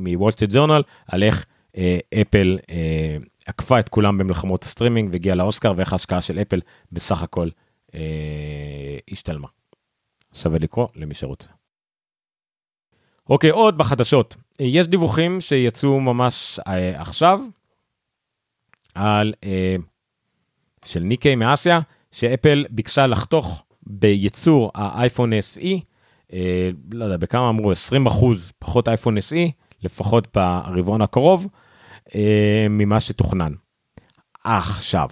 מוול סטריט ג'ורנל על איך אה, אפל אה, עקפה את כולם במלחמות הסטרימינג והגיעה לאוסקר ואיך ההשקעה של אפל בסך הכל אה, השתלמה. שווה לקרוא למי שרוצה. אוקיי, עוד בחדשות. יש דיווחים שיצאו ממש אה, עכשיו על אה, של ניקי מאסיה, שאפל ביקשה לחתוך בייצור האייפון SE, אה, לא יודע, בכמה אמרו 20 אחוז פחות אייפון SE, לפחות ברבעון הקרוב. אה, ממה שתוכנן. עכשיו,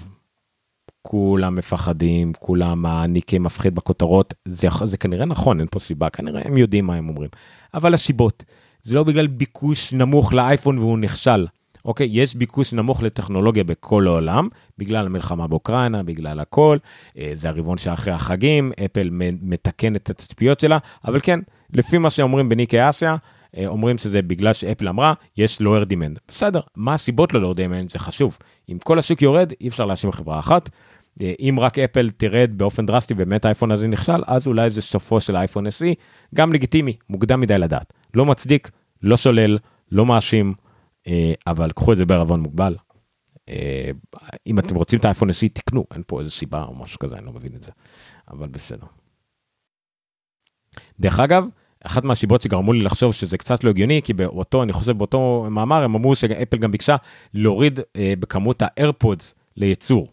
כולם מפחדים, כולם הניקי מפחיד בכותרות, זה, זה כנראה נכון, אין פה סיבה, כנראה הם יודעים מה הם אומרים. אבל השיבות, זה לא בגלל ביקוש נמוך לאייפון והוא נכשל. אוקיי, יש ביקוש נמוך לטכנולוגיה בכל העולם, בגלל המלחמה באוקראינה, בגלל הכל, אה, זה הרבעון שאחרי החגים, אפל מתקן את התצפיות שלה, אבל כן, לפי מה שאומרים בניקי אסיה, אומרים שזה בגלל שאפל אמרה, יש lower demand. בסדר, מה הסיבות ל-lower demand זה חשוב. אם כל השוק יורד, אי אפשר להאשים חברה אחת. אה, אם רק אפל תרד באופן דרסטי ובאמת האייפון הזה נכשל, אז אולי זה סופו של האייפון SE, גם לגיטימי, מוקדם מדי לדעת. לא מצדיק, לא שולל, לא מאשים, אה, אבל קחו את זה בערבון מוגבל. אם אתם רוצים את האייפון SE, תקנו, אין פה איזה סיבה או משהו כזה, אני לא מבין את זה, אבל בסדר. דרך אגב, אחת מהסיבות שגרמו לי לחשוב שזה קצת לא הגיוני, כי באותו, אני חושב באותו מאמר, הם אמרו שאפל גם ביקשה להוריד אה, בכמות ה-AirPods לייצור.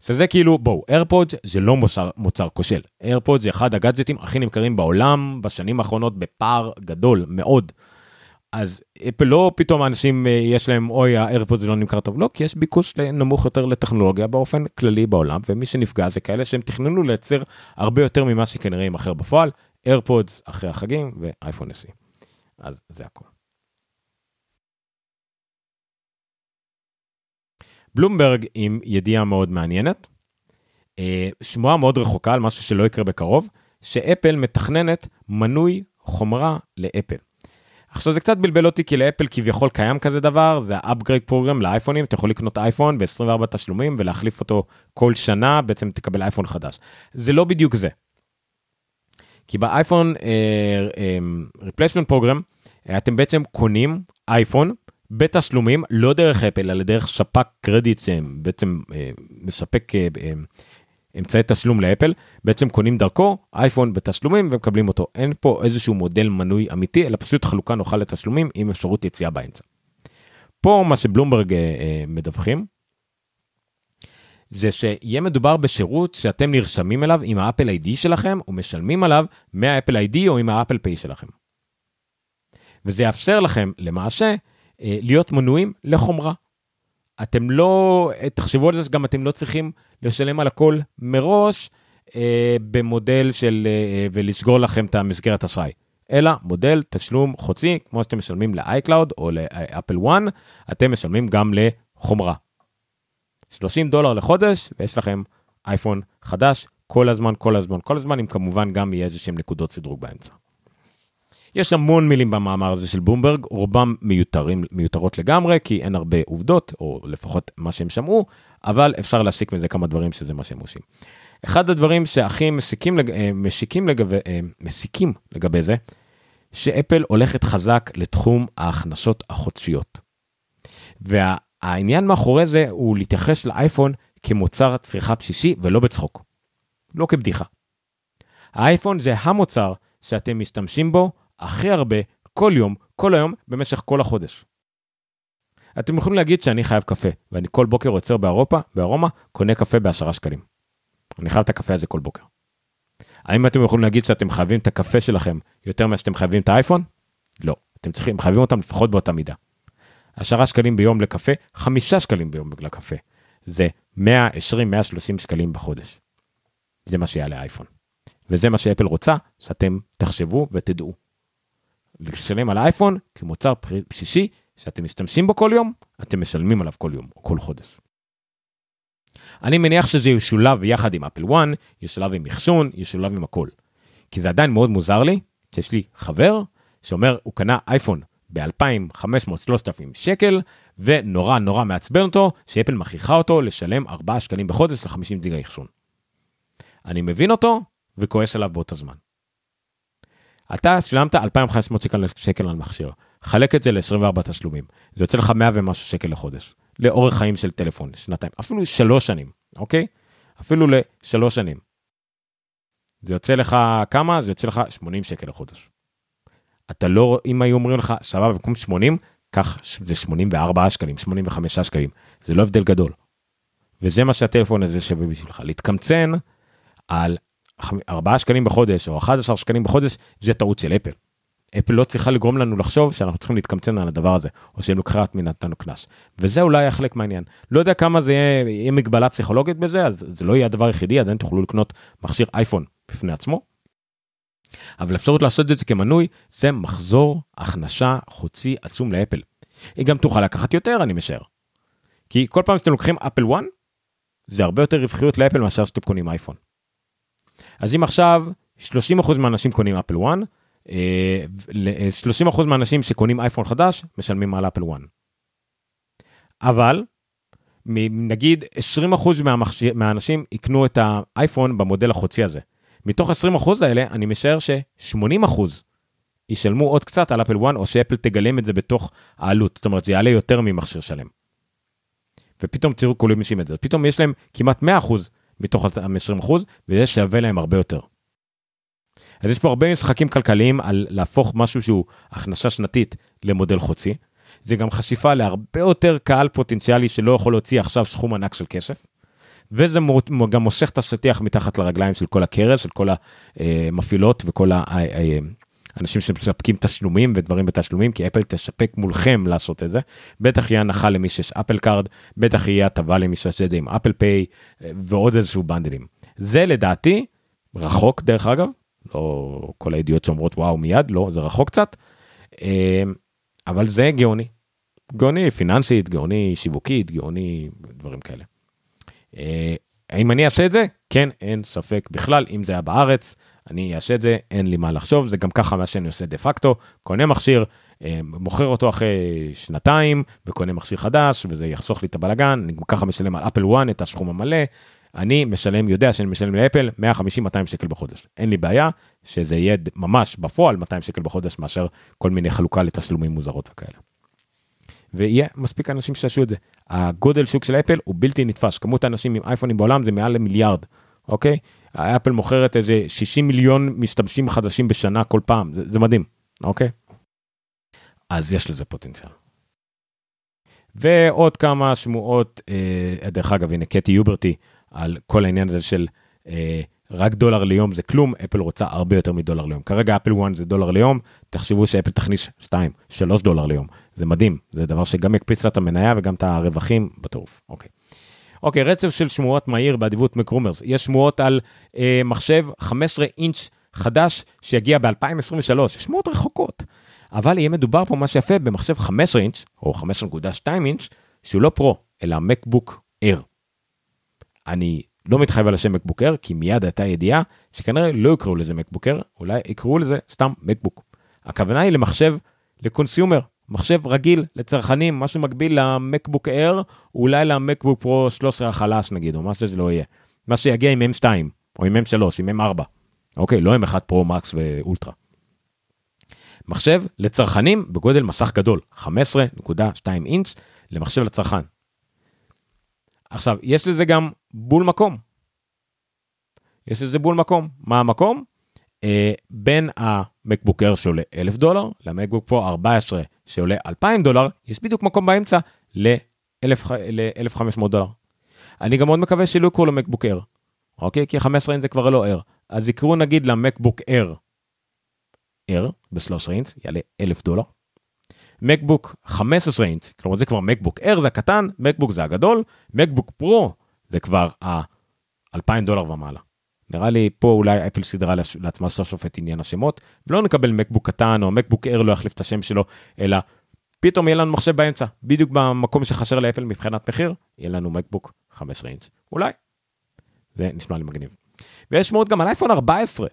שזה כאילו, בואו, AirPods זה לא מוצר, מוצר כושל. AirPods זה אחד הגאדג'טים הכי נמכרים בעולם בשנים האחרונות בפער גדול מאוד. אז אפל לא פתאום האנשים אה, יש להם אוי ה-AirPods לא נמכר טוב אלא כי יש ביקוש נמוך יותר לטכנולוגיה באופן כללי בעולם ומי שנפגע זה כאלה שהם תכננו לייצר הרבה יותר ממה שכנראה ימכר בפועל איירפודס אחרי החגים ואייפון SE. אז זה הכל. בלומברג עם ידיעה מאוד מעניינת, אה, שמועה מאוד רחוקה על משהו שלא יקרה בקרוב, שאפל מתכננת מנוי חומרה לאפל. עכשיו זה קצת בלבל אותי כי לאפל כביכול קיים כזה דבר, זה ה-upgrade program לאייפונים, אתה יכול לקנות אייפון ב-24 תשלומים ולהחליף אותו כל שנה, בעצם תקבל אייפון חדש. זה לא בדיוק זה. כי ב-iPhone Replacement אה, Program אה, אתם בעצם קונים אייפון בתשלומים לא דרך אפל אלא דרך ספק קרדיט שבעצם אה, מספק אמצעי תשלום לאפל בעצם קונים דרכו אייפון בתשלומים ומקבלים אותו אין פה איזשהו מודל מנוי אמיתי אלא פשוט חלוקה נוחה לתשלומים עם אפשרות יציאה באמצע. פה מה שבלומברג מדווחים זה שיהיה מדובר בשירות שאתם נרשמים אליו עם האפל איי-די שלכם ומשלמים עליו מהאפל איי-די או עם האפל פיי שלכם. וזה יאפשר לכם למעשה אה, להיות מנויים לחומרה. אתם לא, תחשבו על זה שגם אתם לא צריכים לשלם על הכל מראש, אה, במודל של אה, ולסגור לכם את המסגרת אשראי, אלא מודל תשלום חוצי, כמו שאתם משלמים ל-iCloud או לאפל 1, אתם משלמים גם לחומרה. 30 דולר לחודש ויש לכם אייפון חדש כל הזמן, כל הזמן, כל הזמן, אם כמובן גם יהיה איזה שהם נקודות סדרוג באמצע. יש המון מילים במאמר הזה של בומברג, רובם מיותרים, מיותרות לגמרי, כי אין הרבה עובדות, או לפחות מה שהם שמעו, אבל אפשר להסיק מזה כמה דברים שזה מה שהם עושים. אחד הדברים שהכי מסיקים, לג... אה, משיקים לגבי, אה, מסיקים לגבי זה, שאפל הולכת חזק לתחום ההכנסות החודשיות. והעניין מאחורי זה הוא להתייחס לאייפון כמוצר צריכה בסיסי ולא בצחוק. לא כבדיחה. האייפון זה המוצר שאתם משתמשים בו הכי הרבה, כל יום, כל היום, במשך כל החודש. אתם יכולים להגיד שאני חייב קפה, ואני כל בוקר עוצר באירופה, בארומה, קונה קפה בעשרה שקלים. אני חייב את הקפה הזה כל בוקר. האם אתם יכולים להגיד שאתם חייבים את הקפה שלכם יותר ממה שאתם חייבים את האייפון? לא. אתם צריכים, חייבים אותם לפחות באותה מידה. עשרה שקלים ביום לקפה, חמישה שקלים ביום לקפה. זה 120-130 שקלים בחודש. זה מה שיעלה אייפון. וזה מה שאפל רוצה, שאתם תחשבו ותדעו. לשלם על האייפון כמוצר בסיסי שאתם משתמשים בו כל יום, אתם משלמים עליו כל יום או כל חודש. אני מניח שזה ישולב יחד עם אפל 1, ישולב עם מחשון, ישולב עם הכל. כי זה עדיין מאוד מוזר לי, שיש לי חבר שאומר הוא קנה אייפון ב-2,500-3,000 שקל, ונורא נורא מעצבן אותו שאפל מכריחה אותו לשלם 4 שקלים בחודש ל-50 דיגה אחסון. אני מבין אותו וכועס עליו באותו זמן. אתה שילמת 2,500 שקל, שקל על מכשיר, חלק את זה ל-24 תשלומים, זה יוצא לך 100 ומשהו שקל לחודש, לאורך חיים של טלפון, שנתיים, אפילו שלוש שנים, אוקיי? אפילו לשלוש שנים. זה יוצא לך כמה? זה יוצא לך 80 שקל לחודש. אתה לא, אם היו אומרים לך, סבבה, במקום 80, קח, זה 84 שקלים, 85 שקלים, זה לא הבדל גדול. וזה מה שהטלפון הזה שווה בשבילך, להתקמצן על 4 שקלים בחודש או 11 שקלים בחודש, זה טעות של אפל. אפל לא צריכה לגרום לנו לחשוב שאנחנו צריכים להתקמצן על הדבר הזה, או שהם לוקחת מנתנו קנס. וזה אולי חלק מהעניין. לא יודע כמה זה יהיה, יהיה מגבלה פסיכולוגית בזה, אז זה לא יהיה הדבר היחידי, עדיין תוכלו לקנות מכשיר אייפון בפני עצמו. אבל אפשרות לעשות את זה כמנוי, זה מחזור הכנשה חוצי עצום לאפל. היא גם תוכל לקחת יותר, אני משער. כי כל פעם שאתם לוקחים אפל 1, זה הרבה יותר רווחיות לאפל מאשר שאתם קונים אייפון. אז אם עכשיו 30% מהאנשים קונים אפל 1, 30% מהאנשים שקונים אייפון חדש משלמים על אפל 1. אבל נגיד 20% מהמכשיר, מהאנשים יקנו את האייפון במודל החוצי הזה. מתוך 20% האלה אני משער ש-80% ישלמו עוד קצת על אפל 1 או שאפל תגלם את זה בתוך העלות, זאת אומרת זה יעלה יותר ממכשיר שלם. ופתאום תראו כולם משים את זה, פתאום יש להם כמעט 100% מתוך ה-20% וזה שווה להם הרבה יותר. אז יש פה הרבה משחקים כלכליים על להפוך משהו שהוא הכנסה שנתית למודל חודשי. זה גם חשיפה להרבה יותר קהל פוטנציאלי שלא יכול להוציא עכשיו סכום ענק של כסף. וזה גם מושך את השטיח מתחת לרגליים של כל הקרן, של כל המפעילות וכל האנשים שמספקים תשלומים ודברים בתשלומים, כי אפל תספק מולכם לעשות את זה. בטח יהיה הנחה למי שיש Apple Card, בטח יהיה הטבה למי שעושה את זה עם אפל פיי ועוד איזשהו בנדלים. זה לדעתי רחוק דרך אגב, לא כל הידיעות שאומרות וואו מיד, לא, זה רחוק קצת, אמ, אבל זה גאוני. גאוני פיננסית, גאוני שיווקית, גאוני דברים כאלה. אה, האם אני אעשה את זה? כן, אין ספק בכלל, אם זה היה בארץ, אני אעשה את זה, אין לי מה לחשוב, זה גם ככה מה שאני עושה דה פקטו, קונה מכשיר, אה, מוכר אותו אחרי שנתיים, וקונה מכשיר חדש, וזה יחסוך לי את הבלאגן, אני גם ככה משלם על אפל 1 את הסכום המלא, אני משלם, יודע שאני משלם לאפל 150-200 שקל בחודש. אין לי בעיה שזה יהיה ממש בפועל 200 שקל בחודש מאשר כל מיני חלוקה לתשלומים מוזרות וכאלה. ויהיה מספיק אנשים שיעשו את זה. הגודל שוק של אפל הוא בלתי נתפס, כמות האנשים עם אייפונים בעולם זה מעל למיליארד, אוקיי? אפל מוכרת איזה 60 מיליון משתמשים חדשים בשנה כל פעם, זה, זה מדהים, אוקיי? אז יש לזה פוטנציאל. ועוד כמה שמועות, אה, דרך אגב, הנה קטי יוברטי על כל העניין הזה של אה, רק דולר ליום זה כלום, אפל רוצה הרבה יותר מדולר ליום. כרגע אפל 1 זה דולר ליום, תחשבו שאפל תכניס 2, 3 דולר ליום. זה מדהים, זה דבר שגם יקפיץ לה את המניה וגם את הרווחים בטירוף. אוקיי. אוקיי, רצף של שמועות מהיר באדיבות מקרומרס. יש שמועות על אה, מחשב 15 אינץ' חדש שיגיע ב-2023, שמועות רחוקות. אבל יהיה מדובר פה מה שיפה במחשב 15 אינץ', או 5.2 אינץ', שהוא לא פרו, אלא מקבוק אייר. אני לא מתחייב על השם מקבוק אייר, כי מיד הייתה ידיעה שכנראה לא יקראו לזה מקבוק אייר, אולי יקראו לזה סתם מקבוק. הכוונה היא למחשב לקונסיומר, מחשב רגיל לצרכנים, משהו מקביל למקבוק אייר, אולי למקבוק פרו 13 החלש נגיד, או מה שזה לא יהיה. מה שיגיע עם M2, או עם M3, עם M4. אוקיי, לא M1 פרו מקס ואולטרה. מחשב לצרכנים בגודל מסך גדול, 15.2 אינץ' למחשב לצרכן. עכשיו, יש לזה גם בול מקום. יש לזה בול מקום. מה המקום? אה, בין המקבוקר שעולה 1,000 דולר למקבוק פרו 14 שעולה 2,000 דולר, יש בדיוק מקום באמצע ל-1,500 דולר. אני גם מאוד מקווה שלא יקראו לו מקבוק אר, אוקיי? כי 15 אינץ זה כבר לא אר. אז יקראו נגיד למקבוק אר, אר ב-13 אינץ, יעלה 1,000 דולר. מקבוק 15 אינץ, כלומר זה כבר מקבוק אר זה הקטן, מקבוק זה הגדול, מקבוק פרו זה כבר ה-2,000 דולר ומעלה. נראה לי פה אולי אפל סידרה לעצמה סוף את עניין השמות, ולא נקבל מקבוק קטן או מקבוק אר לא יחליף את השם שלו, אלא פתאום יהיה לנו מחשב באמצע, בדיוק במקום שחשר לאפל מבחינת מחיר, יהיה לנו מקבוק 15 אינץ', אולי. זה נשמע לי מגניב. ויש שמועות גם על אייפון 14.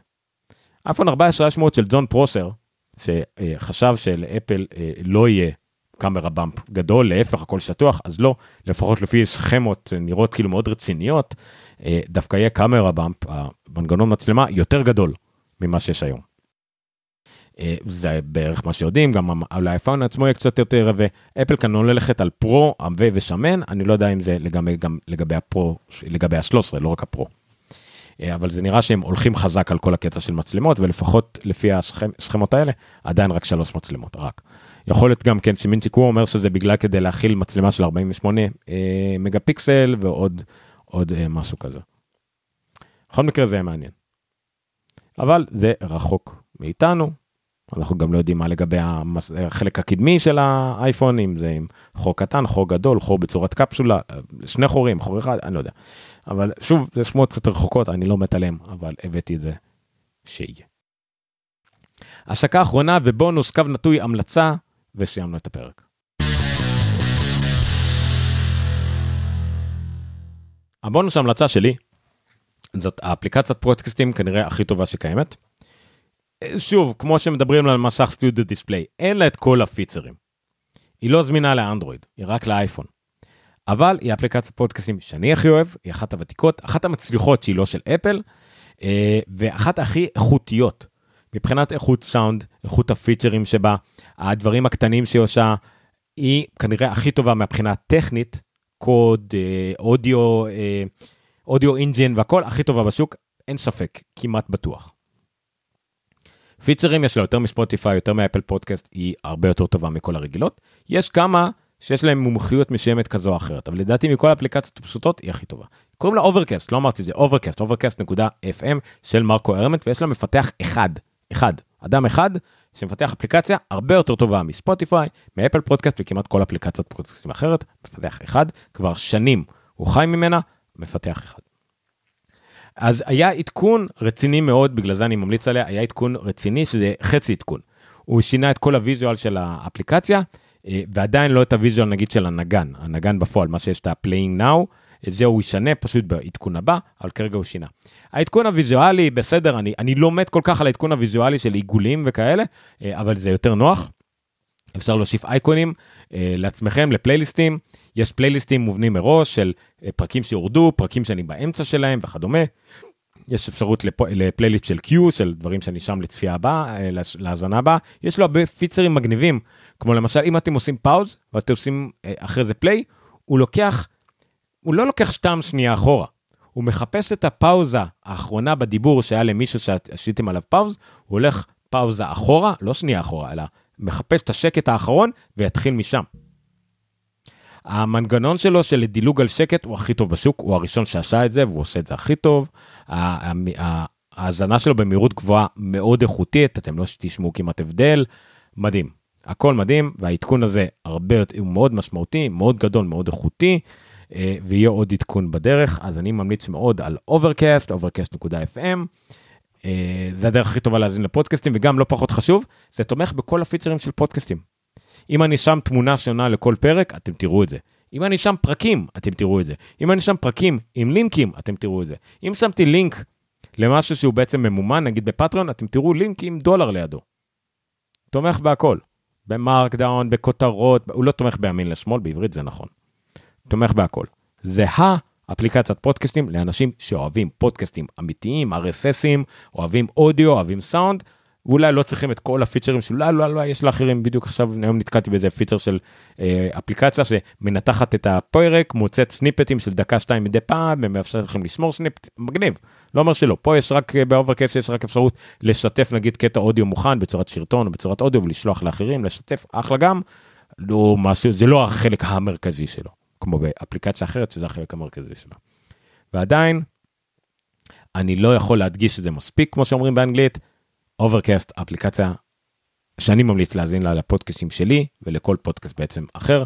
אייפון 14 היה שמועות של ג'ון פרוסר, שחשב שלאפל אה, לא יהיה קאמרה באמפ גדול, להפך הכל שטוח, אז לא, לפחות לפי סכמות נראות כאילו מאוד רציניות, אה, דווקא יהיה קאמרה באמפ, המנגנון מצלמה יותר גדול ממה שיש היום. אה, זה בערך מה שיודעים, גם על האייפון עצמו יהיה קצת יותר, ואפל כאן לא ללכת על פרו, עבה ושמן, אני לא יודע אם זה לגבי, גם לגבי הפרו, לגבי ה-13, לא רק הפרו. אה, אבל זה נראה שהם הולכים חזק על כל הקטע של מצלמות, ולפחות לפי הסכמות האלה, עדיין רק שלוש מצלמות, רק. יכול להיות גם כן שמינצ'י קור אומר שזה בגלל כדי להכיל מצלמה של 48 אה, מגה פיקסל ועוד עוד אה, משהו כזה. בכל מקרה זה יהיה מעניין. אבל זה רחוק מאיתנו, אנחנו גם לא יודעים מה לגבי. החלק הקדמי של האייפון, אם זה עם חור קטן, חור גדול, חור בצורת קפסולה, שני חורים, חור אחד, אני לא יודע. אבל שוב, זה שמועות קצת רחוקות, אני לא מת עליהם, אבל הבאתי את זה שיהיה. השקה אחרונה ובונוס קו נטוי המלצה, וסיימנו את הפרק. הבונוס ההמלצה שלי, זאת האפליקציית פרוטקסטים כנראה הכי טובה שקיימת. שוב, כמו שמדברים על מסך סטודיו דיספליי, אין לה את כל הפיצרים. היא לא זמינה לאנדרואיד, היא רק לאייפון. אבל היא אפליקציית פודקאסטים שאני הכי אוהב, היא אחת הוותיקות, אחת המצליחות שהיא לא של אפל, אה, ואחת הכי איכותיות. מבחינת איכות סאונד, איכות הפיצ'רים שבה, הדברים הקטנים שהיא עושה, היא כנראה הכי טובה מהבחינה הטכנית, קוד, אה, אודיו, אה, audio engine והכל הכי טובה בשוק, אין ספק, כמעט בטוח. פיצ'רים יש לה יותר מספוטיפיי, יותר מ Apple Podcasts, היא הרבה יותר טובה מכל הרגילות. יש כמה שיש להם מומחיות מסוימת כזו או אחרת, אבל לדעתי מכל האפליקציות הפשוטות היא הכי טובה. קוראים לה Overcast, לא אמרתי את זה, Overcast, Overcast.fm של מרקו ארמנט, ויש לה מפתח אחד, אחד, אדם אחד, שמפתח אפליקציה הרבה יותר טובה מספוטיפיי, מאפל פודקאסט וכמעט כל אפליקציית פודקאסטים אחרת, מפתח אחד, כבר שנים הוא חי ממנה, מפתח אחד. אז היה עדכון רציני מאוד, בגלל זה אני ממליץ עליה, היה עדכון רציני שזה חצי עדכון. הוא שינה את כל הוויזואל של האפליקציה, אה, ועדיין לא את הוויזואל נגיד של הנגן, הנגן בפועל, מה שיש את ה-playing now, את זה הוא ישנה פשוט בעדכון הבא, אבל כרגע הוא שינה. העדכון הוויזואלי, בסדר, אני, אני לא מת כל כך על העדכון הוויזואלי של עיגולים וכאלה, אה, אבל זה יותר נוח. אפשר להוסיף אייקונים אה, לעצמכם, לפלייליסטים. יש פלייליסטים מובנים מראש של אה, פרקים שיורדו, פרקים שאני באמצע שלהם וכדומה. יש אפשרות לפ... לפלייליסט של Q, של דברים שאני שם לצפייה הבאה, אה, להאזנה הבאה. יש לו הרבה פיצרים מגניבים, כמו למשל אם אתם עושים פאוז ואתם עושים אה, אחרי זה פליי, הוא לוקח, הוא לא לוקח שתם שנייה אחורה. הוא מחפש את הפאוזה האחרונה בדיבור שהיה למישהו שעשיתם עליו פאוז, הוא הולך פאוזה אחורה, לא שנייה אחורה, אלא מחפש את השקט האחרון ויתחיל משם. המנגנון שלו של דילוג על שקט הוא הכי טוב בשוק, הוא הראשון שעשה את זה והוא עושה את זה הכי טוב. ההאזנה שלו במהירות גבוהה מאוד איכותית, אתם לא תשמעו כמעט הבדל, מדהים. הכל מדהים והעדכון הזה הרבה יותר, הוא מאוד משמעותי, מאוד גדול, מאוד איכותי. אה, ויהיה עוד עדכון בדרך, אז אני ממליץ מאוד על Overcast, overcast.fm. אה, זה הדרך הכי טובה להאזין לפודקאסטים, וגם לא פחות חשוב, זה תומך בכל הפיצרים של פודקאסטים. אם אני שם תמונה שונה לכל פרק, אתם תראו את זה. אם אני שם פרקים, אתם תראו את זה. אם אני שם פרקים עם לינקים, אתם תראו את זה. אם שמתי לינק למשהו שהוא בעצם ממומן, נגיד בפטריון, אתם תראו לינק עם דולר לידו. תומך בהכל. ב-Markdown, בכותרות, הוא לא תומך בימין לשמאל, בעברית זה נכון. תומך בהכל. זה האפליקציית פודקאסטים לאנשים שאוהבים פודקאסטים אמיתיים, RSSים, אוהבים אודיו, אוהבים סאונד, ואולי לא צריכים את כל הפיצ'רים של לא, לא, לא, יש לאחרים, בדיוק עכשיו, היום נתקלתי באיזה פיצ'ר של אה, אפליקציה שמנתחת את הפרק, מוצאת סניפטים של דקה שתיים מדי פעם, ומאפשר לכם לשמור snippet, מגניב, לא אומר שלא, פה יש רק, אה, ב-Overcast יש רק אפשרות לשתף נגיד קטע אודיו מוכן בצורת סרטון או בצורת אודיו ולשלוח לאחרים, לשתף, אחלה גם, לא משהו, זה לא החלק המרכזי שלו, כמו באפליקציה אחרת שזה החלק המרכזי שלו. ועדיין, אני לא יכול להדגיש את זה מספיק, כמו שאומרים באנגלית, Overcast, אפליקציה שאני ממליץ להאזין לה לפודקאסטים שלי ולכל פודקאסט בעצם אחר,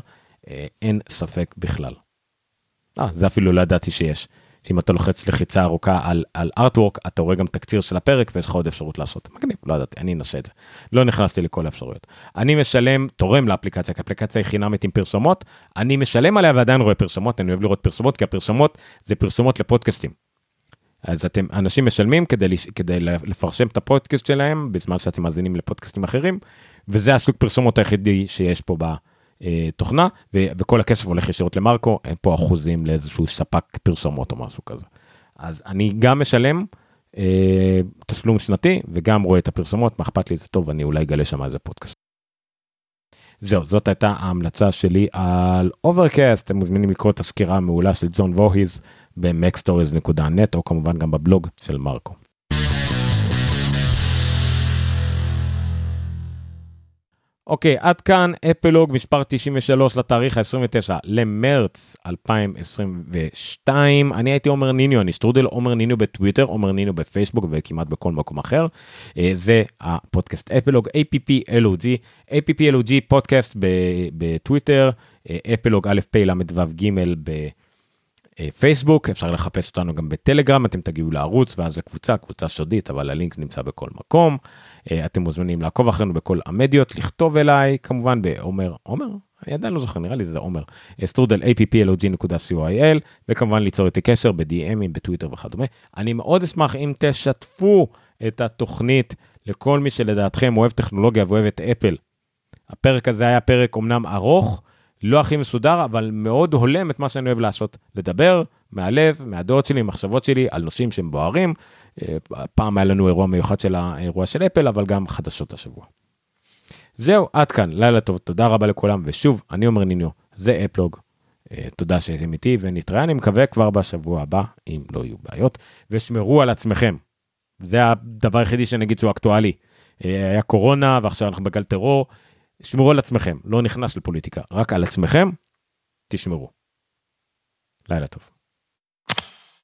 אה, אין ספק בכלל. אה, זה אפילו לא ידעתי שיש. שאם אתה לוחץ לחיצה ארוכה על, על ארטוורק, אתה רואה גם תקציר של הפרק ויש לך עוד אפשרות לעשות. מגניב, לא ידעתי, אני אנסה את זה. לא נכנסתי לכל האפשרויות. אני משלם, תורם לאפליקציה, כי האפליקציה היא חינמית עם פרסומות, אני משלם עליה ועדיין רואה פרסומות, אני אוהב לראות פרסומות, כי הפרסומות זה פרסומות לפודקאסטים. אז אתם, אנשים משלמים כדי, כדי לפרשם את הפודקאסט שלהם בזמן שאתם מאזינים לפודקאסטים אחרים, וזה הסוג פרסומות היחידי שיש פה בתוכנה, ו, וכל הכסף הולך ישירות למרקו, אין פה אחוזים לאיזשהו ספק פרסומות או משהו כזה. אז אני גם משלם אה, תשלום שנתי וגם רואה את הפרסומות, מה אכפת לי זה טוב, אני אולי אגלה שם איזה פודקאסט. זהו, זאת הייתה ההמלצה שלי על Overcast, אתם מוזמנים לקרוא את הסקירה המעולה של ג'ון ווריז. ב-macstories.net או כמובן גם בבלוג של מרקו. אוקיי, עד כאן אפלוג מספר 93 לתאריך ה-29 למרץ 2022. אני הייתי עומר ניניו, אני סטרודל עומר ניניו בטוויטר, עומר ניניו בפייסבוק וכמעט בכל מקום אחר. אה, זה הפודקאסט אפלוג, APPLOG, APPLOG פודקאסט בטוויטר, אה, אפלוג א' פ' ל' ו' ג' ב... אה, פייסבוק, אפשר לחפש אותנו גם בטלגרם, אתם תגיעו לערוץ ואז לקבוצה, קבוצה סודית, אבל הלינק נמצא בכל מקום. אה, אתם מוזמנים לעקוב אחרינו בכל המדיות, לכתוב אליי, כמובן בעומר, עומר? אני עדיין לא זוכר, נראה לי זה עומר, סטרודל applog.coil, וכמובן ליצור איתי קשר ב-DMים, בטוויטר וכדומה. אני מאוד אשמח אם תשתפו את התוכנית לכל מי שלדעתכם אוהב טכנולוגיה ואוהב את אפל. הפרק הזה היה פרק אמנם ארוך, לא הכי מסודר, אבל מאוד הולם את מה שאני אוהב לעשות, לדבר מהלב, מהדעות שלי, מחשבות שלי, על נושאים שהם בוערים. אה, פעם היה לנו אירוע מיוחד של האירוע של אפל, אבל גם חדשות השבוע. זהו, עד כאן, לילה טוב, תודה רבה לכולם, ושוב, אני אומר ניניו, זה אפלוג. אה, תודה שהייתם איתי ונתראה, אני מקווה כבר בשבוע הבא, אם לא יהיו בעיות, ושמרו על עצמכם. זה הדבר היחידי שאני אגיד שהוא אקטואלי. אה, היה קורונה ועכשיו אנחנו בגל טרור, שמרו על עצמכם, לא נכנס לפוליטיקה, רק על עצמכם, תשמרו. לילה טוב.